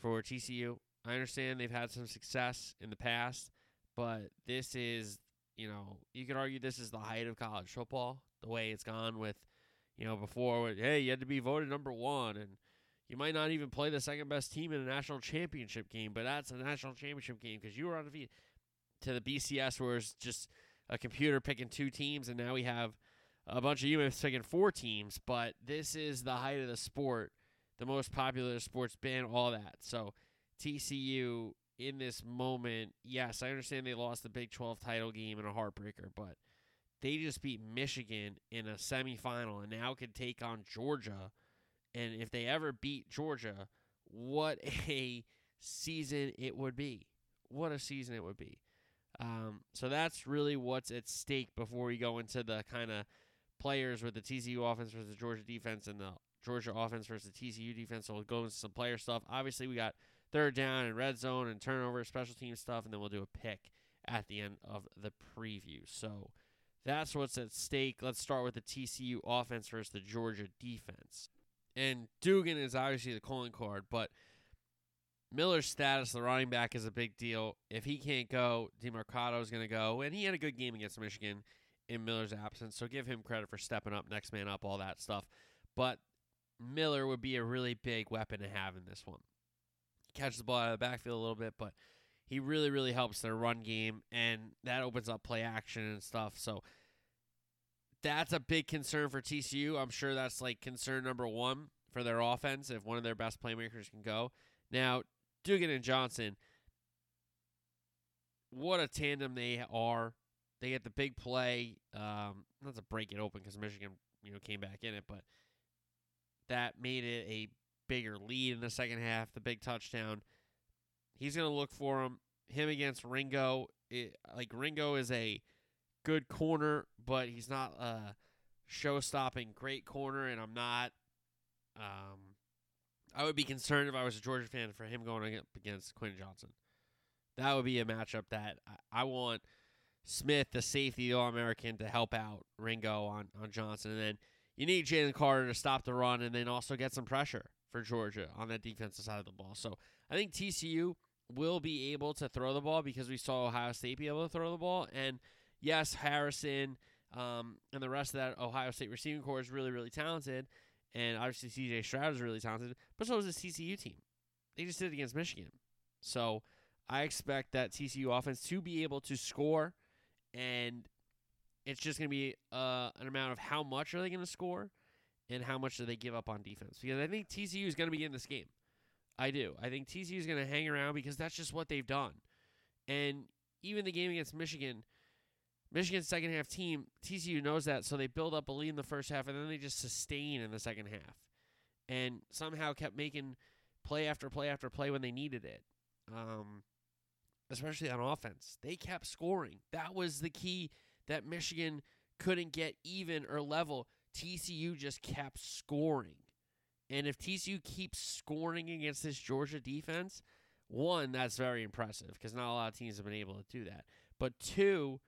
for TCU. I understand they've had some success in the past, but this is, you know, you could argue this is the height of college football, the way it's gone with You know, before hey, you had to be voted number one, and you might not even play the second best team in a national championship game, but that's a national championship game because you were undefeated. To the BCS, where it's just a computer picking two teams, and now we have a bunch of humans picking four teams. But this is the height of the sport, the most popular sport's been, all that. So TCU in this moment, yes, I understand they lost the Big 12 title game in a heartbreaker, but they just beat Michigan in a semifinal and now can take on Georgia. And if they ever beat Georgia, what <laughs> a season it would be. What a season it would be. Um, so that's really what's at stake before we go into the kind of players with the TCU offense versus the Georgia defense and the Georgia offense versus the TCU defense. So we'll go into some player stuff. Obviously, we got third down and red zone and turnover, special team stuff, and then we'll do a pick at the end of the preview. So that's what's at stake. Let's start with the TCU offense versus the Georgia defense. And Duggan is obviously the calling card, but Miller's status, the running back, is a big deal. If he can't go, Demercado is going to go, and he had a good game against Michigan in Miller's absence, so give him credit for stepping up, next man up, all that stuff. But Miller would be a really big weapon to have in this one. He catches the ball out of the backfield a little bit, but he really, really helps their run game, and that opens up play action and stuff. So that's a big concern for TCU. I'm sure that's like concern number one for their offense if one of their best playmakers can go. Now, Duggan and Johnson, what a tandem they are. They get the big play, um, not to break it open because Michigan, you know, came back in it, but that made it a bigger lead in the second half. The big touchdown. He's gonna look for him. Him against Ringo. It, like Ringo is a good corner, but he's not a show-stopping great corner, and I'm not. Um, I would be concerned if I was a Georgia fan for him going up against Quinn Johnson. That would be a matchup that I, I want Smith, the safety All American, to help out Ringo on, on Johnson. And then you need Jalen Carter to stop the run and then also get some pressure for Georgia on that defensive side of the ball. So I think TCU will be able to throw the ball because we saw Ohio State be able to throw the ball. And yes, Harrison um, and the rest of that Ohio State receiving corps is really, really talented. And obviously, CJ Stroud is really talented, but so is the TCU team. They just did it against Michigan. So I expect that TCU offense to be able to score, and it's just going to be uh, an amount of how much are they going to score and how much do they give up on defense. Because I think TCU is going to be in this game. I do. I think TCU is going to hang around because that's just what they've done. And even the game against Michigan – Michigan's second half team, TCU knows that, so they build up a lead in the first half, and then they just sustain in the second half, and somehow kept making play after play after play when they needed it. Um, especially on offense, they kept scoring. That was the key that Michigan couldn't get even or level. TCU just kept scoring, and if TCU keeps scoring against this Georgia defense, one that's very impressive because not a lot of teams have been able to do that. But two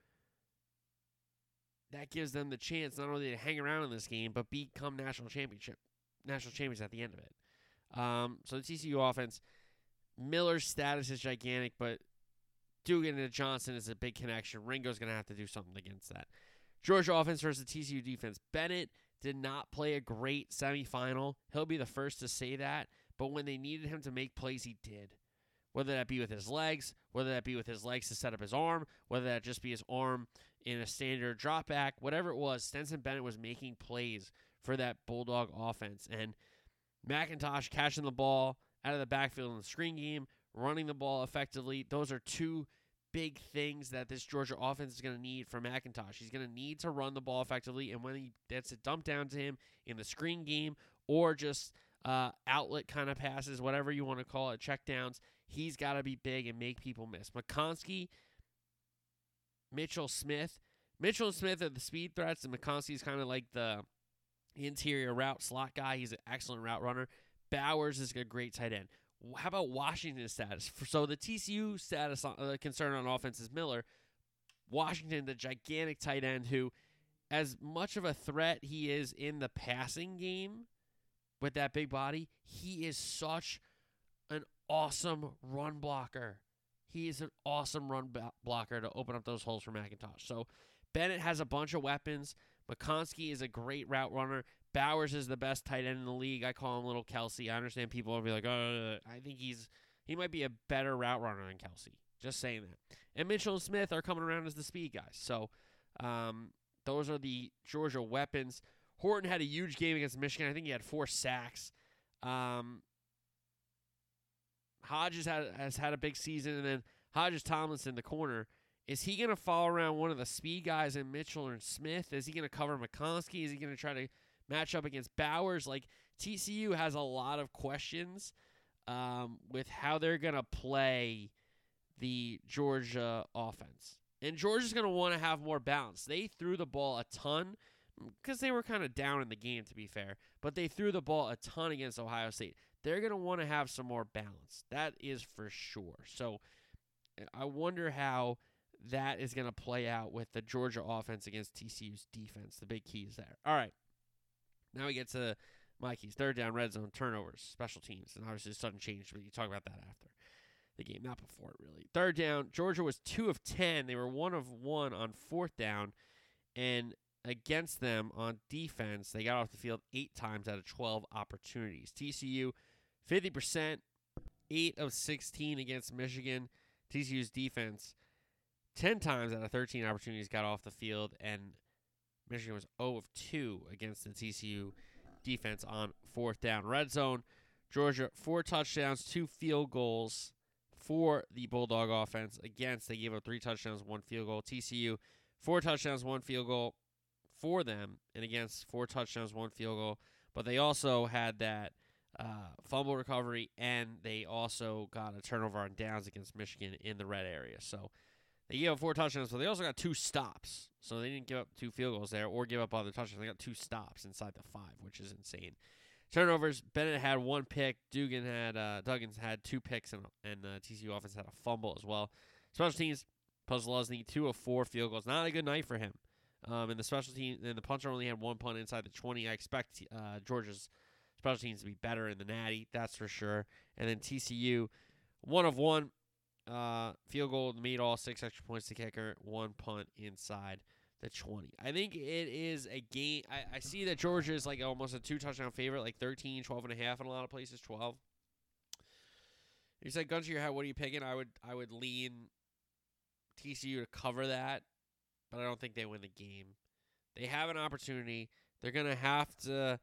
that gives them the chance not only to hang around in this game, but become national championship, national champions at the end of it. Um, so the TCU offense, Miller's status is gigantic, but Duggan and Johnson is a big connection. Ringo's going to have to do something against that. Georgia offense versus TCU defense. Bennett did not play a great semifinal. He'll be the first to say that. But when they needed him to make plays, he did. Whether that be with his legs, whether that be with his legs to set up his arm, whether that just be his arm in a standard drop back, whatever it was, Stetson Bennett was making plays for that Bulldog offense. And McIntosh catching the ball out of the backfield in the screen game, running the ball effectively. Those are two big things that this Georgia offense is going to need from McIntosh. He's going to need to run the ball effectively, and when he gets it dumped down to him in the screen game or just uh, outlet kind of passes, whatever you want to call it, checkdowns, he's got to be big and make people miss. McConkey Mitchell Smith. Mitchell and Smith are the speed threats, and is kind of like the interior route slot guy. He's an excellent route runner. Bowers is a great tight end. How about Washington's status? So the TCU status on, uh, concern on offense is Miller. Washington, the gigantic tight end, who, as much of a threat he is in the passing game with that big body, he is such an awesome run blocker. He is an awesome run blocker to open up those holes for McIntosh. So Bennett has a bunch of weapons. McConkey is a great route runner. Bowers is the best tight end in the league. I call him Little Kelce. I understand people will be like, oh, I think he's he might be a better route runner than Kelce. Just saying that. And Mitchell and Smith are coming around as the speed guys. So um, those are the Georgia weapons. Horton had a huge game against Michigan. I think he had four sacks. Um, Hodges had, has had a big season, and then Hodges Tomlinson, in the corner. Is he going to fall around one of the speed guys in Mitchell and Smith? Is he going to cover McConkey? Is he going to try to match up against Bowers? Like TCU has a lot of questions um, with how they're going to play the Georgia offense. And Georgia's going to want to have more balance. They threw the ball a ton because they were kind of down in the game, to be fair, but they threw the ball a ton against Ohio State. They're going to want to have some more balance. That is for sure. So eh, I wonder how that is going to play out with the Georgia offense against TCU's defense. The big key is there. All right. Now we get to Mikey's. Third down, red zone, turnovers, special teams. And obviously, a sudden change, but you talk about that after the game, not before it really. Third down, Georgia was two of 10. They were one of one on fourth down. And against them on defense, they got off the field eight times out of 12 opportunities. TCU, 50%, 8 of 16 against Michigan. TCU's defense, 10 times out of 13 opportunities got off the field, and Michigan was 0 of 2 against the TCU defense on fourth down. Red zone, Georgia, four touchdowns, two field goals for the Bulldog offense. Against, they gave up three touchdowns, one field goal. TCU, four touchdowns, one field goal for them, and against, four touchdowns, one field goal. But they also had that uh, fumble recovery, and they also got a turnover on downs against Michigan in the red area. So they gave up four touchdowns, but they also got two stops. So they didn't give up two field goals there or give up other touchdowns. They got two stops inside the five, which is insane. Turnovers. Bennett had one pick. Duggan had uh, Duggins had two picks, and and the TCU offense had a fumble as well. Special teams. Podlesny two of four field goals. Not a good night for him. Um, and the special team and the punter only had one punt inside the twenty. I expect uh, Georgia's special teams to be better in the Natty, that's for sure. And then TCU, one of one. Uh, field goal to meet all six extra points to kicker, one punt inside the 20. I think it is a game. I, I see that Georgia is like almost a two touchdown favorite, like 13, 12 and a half in a lot of places, 12. You said gun to your head, what are you picking? I would I would lean TCU to cover that, but I don't think they win the game. They have an opportunity. They're gonna have to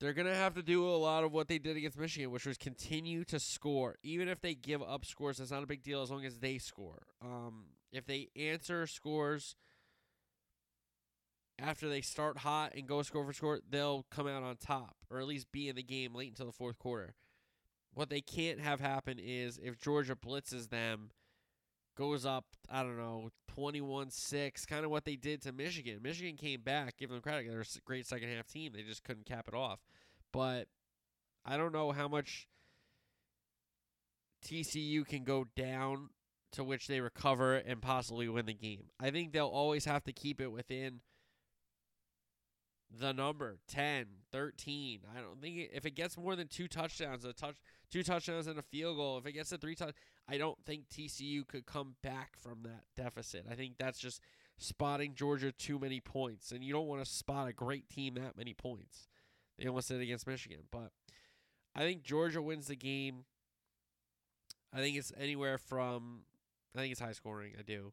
they're going to have to do a lot of what they did against Michigan, which was continue to score. Even if they give up scores, that's not a big deal as long as they score. Um, if they answer scores after they start hot and go score for score, they'll come out on top or at least be in the game late until the fourth quarter. What they can't have happen is if Georgia blitzes them, goes up, I don't know, 21 6, kind of what they did to Michigan. Michigan came back, give them credit. They're a great second half team. They just couldn't cap it off. But I don't know how much TCU can go down to which they recover and possibly win the game. I think they'll always have to keep it within the number 10, 13. I don't think it, if it gets more than two touchdowns, a touch two touchdowns and a field goal, if it gets to three touchdowns, I don't think TCU could come back from that deficit. I think that's just spotting Georgia too many points, and you don't want to spot a great team that many points. They almost did against Michigan, but I think Georgia wins the game. I think it's anywhere from I think it's high scoring. I do.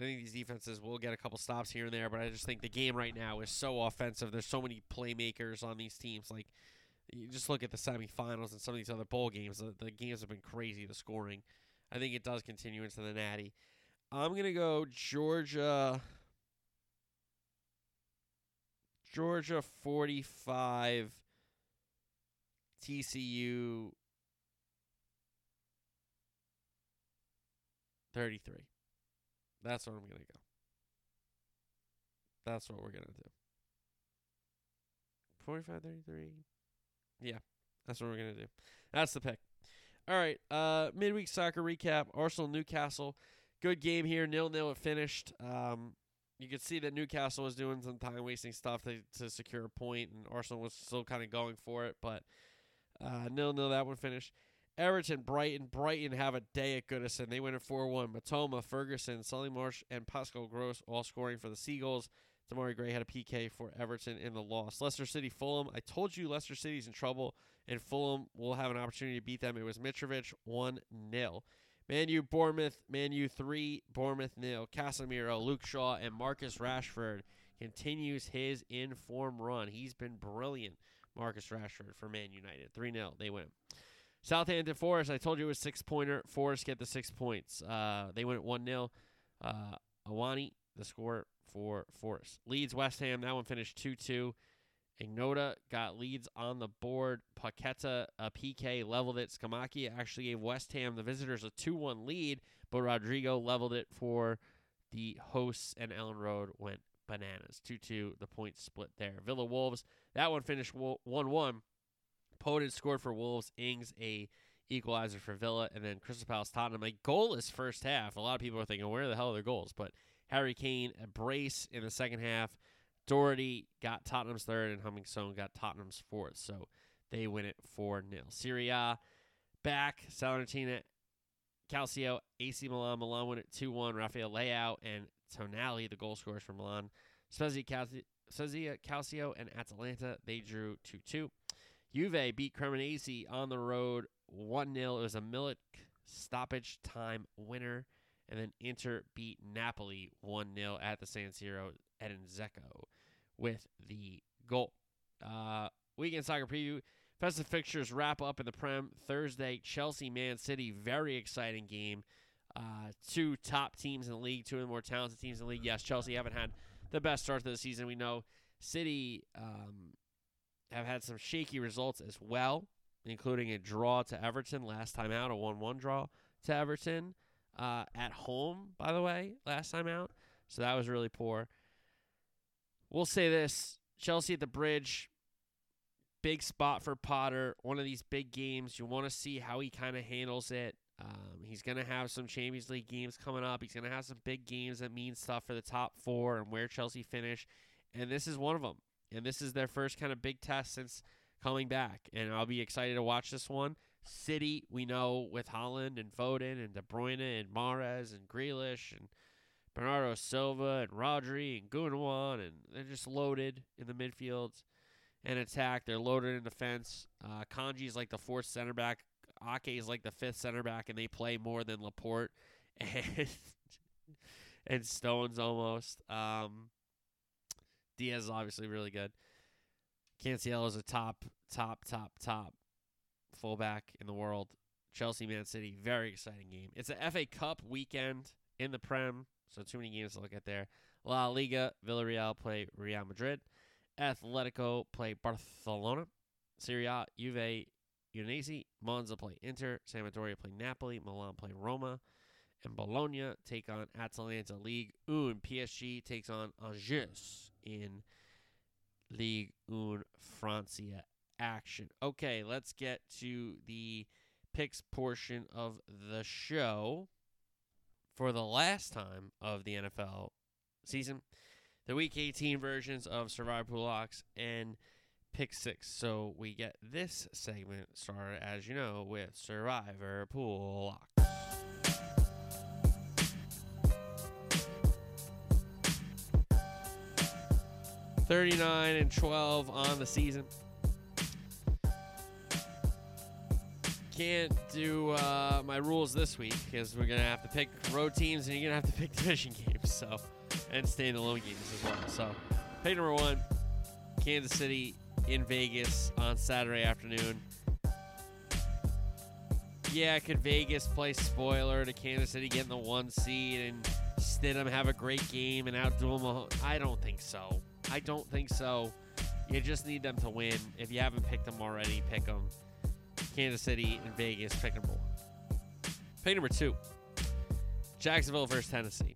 I think these defenses will get a couple stops here and there, but I just think the game right now is so offensive. There's so many playmakers on these teams. Like, you just look at the semifinals and some of these other bowl games. The, the games have been crazy, the scoring. I think it does continue into the Natty. I'm going to go Georgia. Georgia 45, TCU 33. That's what I'm going to go. That's what we're going to do. 45 33. Yeah, that's what we're going to do. That's the pick. All right, uh midweek soccer recap. Arsenal Newcastle. Good game here. Nil nil it finished. Um you could see that Newcastle was doing some time wasting stuff to, to secure a point, and Arsenal was still kind of going for it, but uh, nil nil that one finished. Everton, Brighton. Brighton have a day at Goodison. They win at 4 1. Mitoma, Ferguson, Solly March, and Pascal Gross all scoring for the Seagulls. Demarai Gray had a PK for Everton in the loss. Leicester City, Fulham. I told you Leicester City's in trouble, and Fulham will have an opportunity to beat them. It was Mitrovic 1 0. Man U, Bournemouth. Man U 3, Bournemouth nil. Casemiro, Luke Shaw, and Marcus Rashford continues his in form run. He's been brilliant, Marcus Rashford, for Man United. 3 0. They win. Southampton Forest, I told you it was six pointer. Forest get the six points. Uh, they win at 1 0. Uh, Awoniyi, the score for Forest. Leeds West Ham, that one finished 2 2. Ignota got Leeds on the board. Paqueta, a PK, leveled it. Scamacca actually gave West Ham, the visitors, a 2 1 lead, but Rodrigo leveled it for the hosts, and Elland Road went bananas. 2 2, the points split there. Villa Wolves, that one finished 1 1. Podence scored for Wolves. Ings a equalizer for Villa, and then Crystal Palace Tottenham a goalless first half. A lot of people are thinking, where the hell are their goals? But Harry Kane a brace in the second half. Doherty got Tottenham's third, and Humming got Tottenham's fourth. So they win it 4 0. Serie A back. Salernitana, Calcio, AC Milan. Milan win it 2 1. Rafael Leao and Tonali, the goal scorers for Milan. Spezia, Calcio, and Atalanta, they drew 2 2. Juve beat Cremonese on the road 1 0. It was a Milik stoppage time winner. And then Inter beat Napoli 1 0 at the San Siro. Edin Dzeko with the goal. Uh, weekend soccer preview. Festive fixtures wrap up in the Prem Thursday. Chelsea, Man City, very exciting game. Uh, two top teams in the league, two of the more talented teams in the league. Yes, Chelsea haven't had the best start to the season. We know City um, have had some shaky results as well, including a draw to Everton last time out, a 1 1 draw to Everton uh, at home, by the way, last time out. So that was really poor. We'll say this Chelsea at the bridge, big spot for Potter. One of these big games. You want to see how he kind of handles it. Um, he's going to have some Champions League games coming up. He's going to have some big games that mean stuff for the top four and where Chelsea finish. And this is one of them and this is their first kind of big test since coming back. And I'll be excited to watch this one. City, we know with Haaland and Foden and De Bruyne and Mahrez and Grealish and Bernardo Silva and Rodri and Gundogan, and they're just loaded in the midfields and attack. They're loaded in defense. Uh, Kanji is like the fourth center back. Ake is like the fifth center back, and they play more than Laporte <laughs> and and Stones almost. Um, Dias is obviously really good. Cancelo is a top, top, top, top fullback in the world. Chelsea, Man City, very exciting game. It's a FA Cup weekend in the Prem, so too many games to look at there. La Liga, Villarreal play Real Madrid. Atletico play Barcelona. Serie A, Juve, Udinese. Monza play Inter. Sampdoria play Napoli. Milan play Roma. And Bologna take on Atalanta Ligue 1. PSG takes on Angers in Ligue 1 Francia action. Okay, let's get to the picks portion of the show for the last time of the NFL season. The Week 18 versions of Survivor Pool Locks and Pick 6. So we get this segment started, as you know, with Survivor Pool Lock. 39 and 12 on the season. Can't do uh, my rules this week because we're gonna have to pick road teams and you're gonna have to <laughs> pick division games. So, and stay in the lone games as well. So, pick number one: Kansas City in Vegas on Saturday afternoon. Yeah, could Vegas play spoiler to Kansas City getting the one seed and Stidham have a great game and outdo them? I don't think so. I don't think so. You just need them to win. If you haven't picked them already, pick them. Kansas City and Vegas, pick number one. Pick number two Jacksonville versus Tennessee.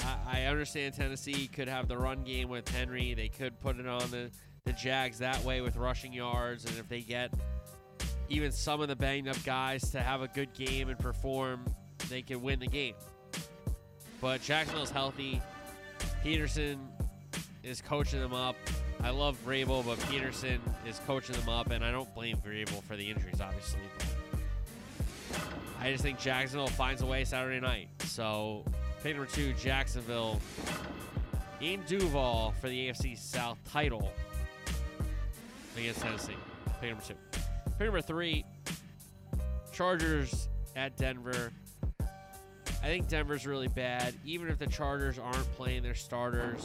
I, I understand Tennessee could have the run game with Henry. They could put it on the, the Jags that way with rushing yards. And if they get even some of the banged up guys to have a good game and perform, they can win the game. But Jacksonville's healthy. Pederson is coaching them up. I love Vrabel, but Pederson is coaching them up, and I don't blame Vrabel for the injuries, obviously. I just think Jacksonville finds a way Saturday night. So, pick number two, Jacksonville in Duval for the AFC South title against Tennessee. Pick number two. Pick number three, Chargers at Denver. I think Denver's really bad. Even if the Chargers aren't playing their starters,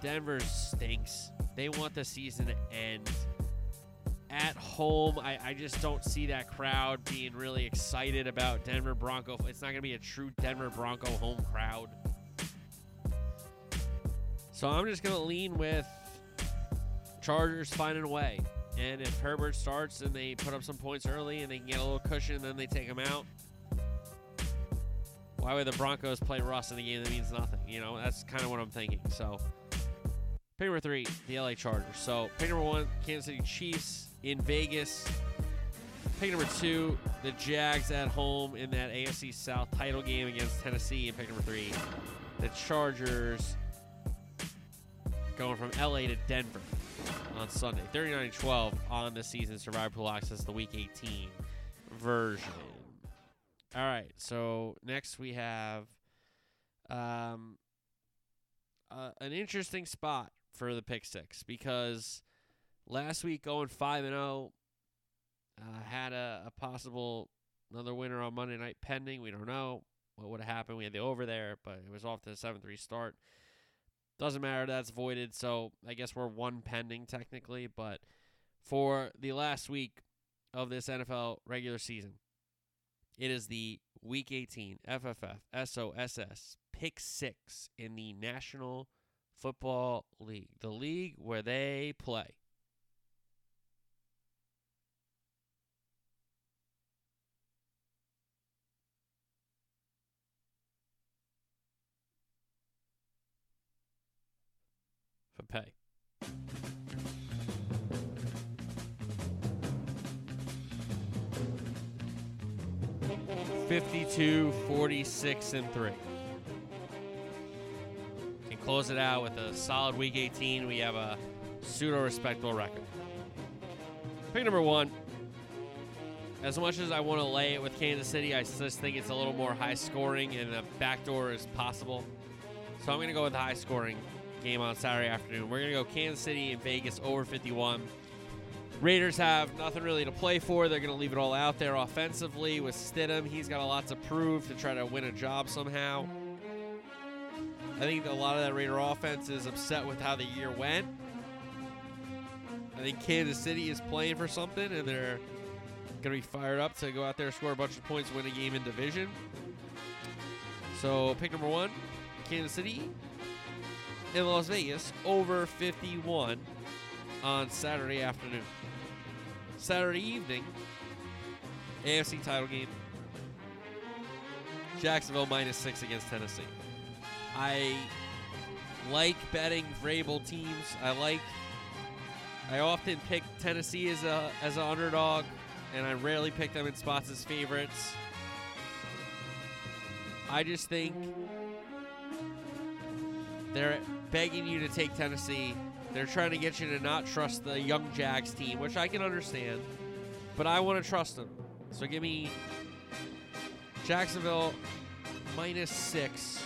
Denver stinks. They want the season to end. At home, I, I just don't see that crowd being really excited about Denver Bronco. It's not going to be a true Denver Bronco home crowd. So I'm just going to lean with Chargers finding a way. And if Herbert starts and they put up some points early and they can get a little cushion, then they take him out. Why would the Broncos play Russ in a game that means nothing? You know, that's kind of what I'm thinking. So, pick number three, the LA Chargers. So, pick number one, Kansas City Chiefs in Vegas. Pick number two, the Jags at home in that AFC South title game against Tennessee. And pick number three, the Chargers going from LA to Denver on Sunday. 39 12 on the season Survivor Pool Access, the Week 18 version. All right, so next we have um, uh, an interesting spot for the pick six because last week going 5 and 0 uh, had a, a possible another winner on Monday night pending. We don't know what would have happened. We had the over there, but it was off to the 7 3 start. Doesn't matter. That's voided. So I guess we're one pending technically. But for the last week of this NFL regular season, it is the Week 18 FFF SOSS Pick Six in the National Football League, the league where they play. For pay. 52, 46, and 3. Close it out with a solid week 18. We have a pseudo respectable record. Pick number one. As much as I want to lay it with Kansas City, I just think it's a little more high scoring and the backdoor is possible. So I'm going to go with the high scoring game on Saturday afternoon. We're going to go Kansas City and Vegas over 51. Raiders have nothing really to play for. They're going to leave it all out there offensively with Stidham. He's got a lot to prove to try to win a job somehow. I think a lot of that Raider offense is upset with how the year went. I think Kansas City is playing for something, and they're going to be fired up to go out there, score a bunch of points, win a game in division. So, pick number one Kansas City in Las Vegas over 51 on Saturday afternoon. Saturday evening, AFC title game. Jacksonville minus six against Tennessee. I like betting Vrabel teams. I like. I often pick Tennessee as a as an underdog, and I rarely pick them in spots as favorites. I just think they're begging you to take Tennessee they're trying to get you to not trust the young Jags team, which I can understand. But I want to trust them. So give me Jacksonville minus six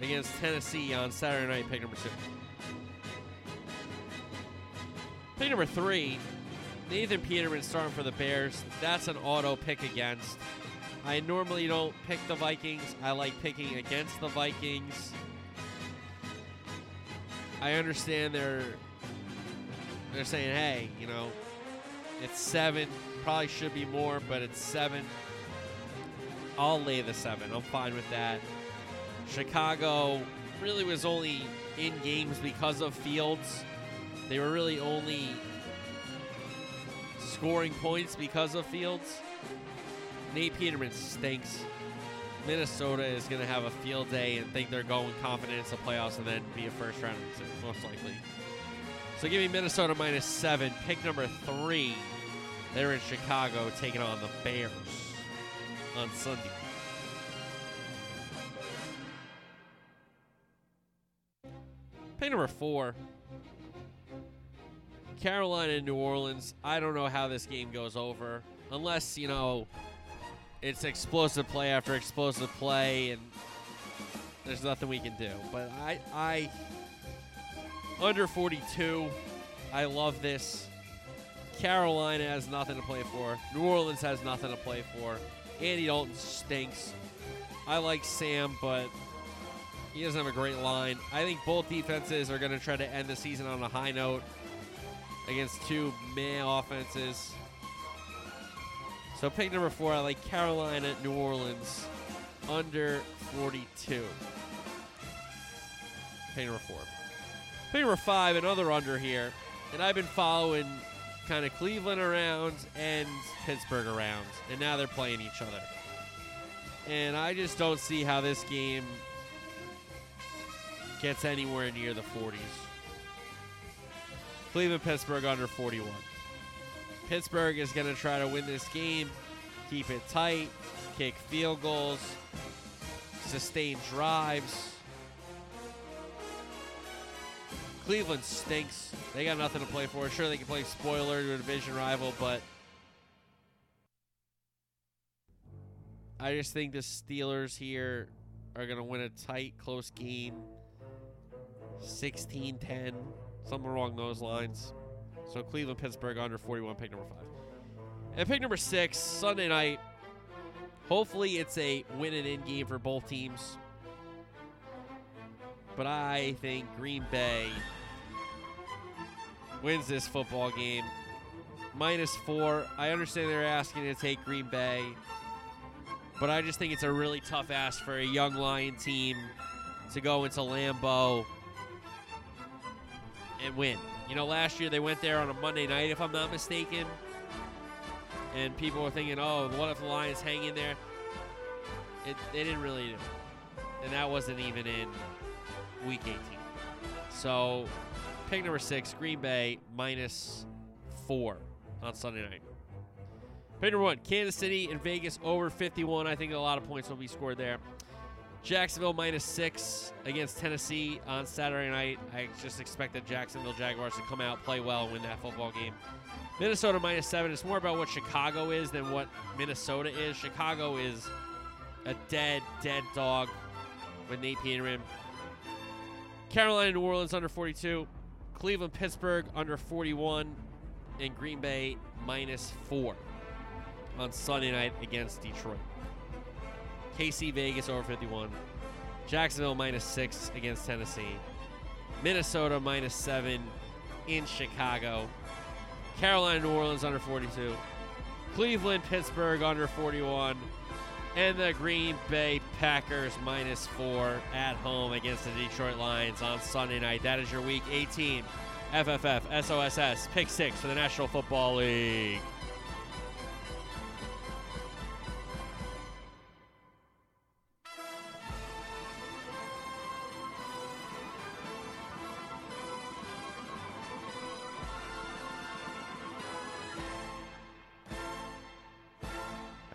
against Tennessee on Saturday night, pick number two. Pick number three, Nathan Peterman starting for the Bears. That's an auto pick against. I normally don't pick the Vikings. I like picking against the Vikings. I understand they're they're saying, hey, you know, it's seven. Probably should be more, but it's seven. I'll lay the seven. I'm fine with that. Chicago really was only in games because of Fields. They were really only scoring points because of Fields. Nate Peterman stinks. Minnesota is going to have a field day and think they're going confident into the playoffs and then be a first round most likely. So give me Minnesota minus seven. Pick number three. They're in Chicago taking on the Bears on Sunday. Pick number four. Carolina and New Orleans. I don't know how this game goes over. Unless, you know, it's explosive play after explosive play, and there's nothing we can do. But I, I under 42, I love this. Carolina has nothing to play for. New Orleans has nothing to play for. Andy Dalton stinks. I like Sam, but he doesn't have a great line. I think both defenses are going to try to end the season on a high note against two meh offenses. So pick number four, I like Carolina, New Orleans, under 42. Pick number four. Pick number five, another under here. And I've been following kind of Cleveland around and Pittsburgh around. And now they're playing each other. And I just don't see how this game gets anywhere near the 40s. Cleveland, Pittsburgh under 41. Pittsburgh is going to try to win this game, keep it tight, kick field goals, sustain drives. Cleveland stinks. They got nothing to play for. Sure, they can play spoiler to a division rival, but I just think the Steelers here are going to win a tight, close game. 16 10, something along those lines. So Cleveland, Pittsburgh under 41, pick number five. And pick number six, Sunday night. Hopefully, it's a win and in game for both teams. But I think Green Bay wins this football game. Minus four. I understand they're asking to take Green Bay. But I just think it's a really tough ask for a young Lion team to go into Lambeau and win. You know, last year they went there on a Monday night, if I'm not mistaken. And people were thinking, oh, what if the Lions hang in there? It, they didn't really do. And that wasn't even in week 18. So, pick number six, Green Bay, minus four on Sunday night. Pick number one, Kansas City and Vegas over 51. I think a lot of points will be scored there. Jacksonville minus six against Tennessee on Saturday night. I just expect the Jacksonville Jaguars to come out, play well, and win that football game. Minnesota minus seven. It's more about what Chicago is than what Minnesota is. Chicago is a dead, dead dog with Nate Peterman. Carolina, New Orleans under 42. Cleveland, Pittsburgh under 41. And Green Bay minus four on Sunday night against Detroit. KC Vegas over 51. Jacksonville minus six against Tennessee. Minnesota minus seven in Chicago. Carolina, New Orleans under 42. Cleveland, Pittsburgh under 41. And the Green Bay Packers minus four at home against the Detroit Lions on Sunday night. That is your week 18 FFF SOSS pick six for the National Football League.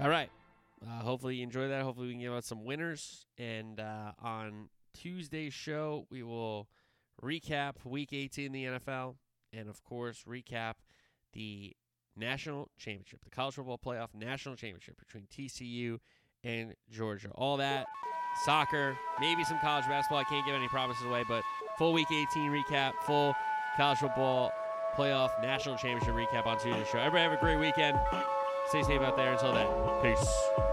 All right. Uh, hopefully you enjoy that. Hopefully we can give out some winners. And uh, on Tuesday's show, we will recap Week 18 in the NFL, and of course recap the national championship, the college football playoff national championship between TCU and Georgia. All that, soccer, maybe some college basketball. I can't give any promises away, but full Week 18 recap, full college football playoff national championship recap on Tuesday's show. Everybody have a great weekend. Stay safe out there. Until then, peace.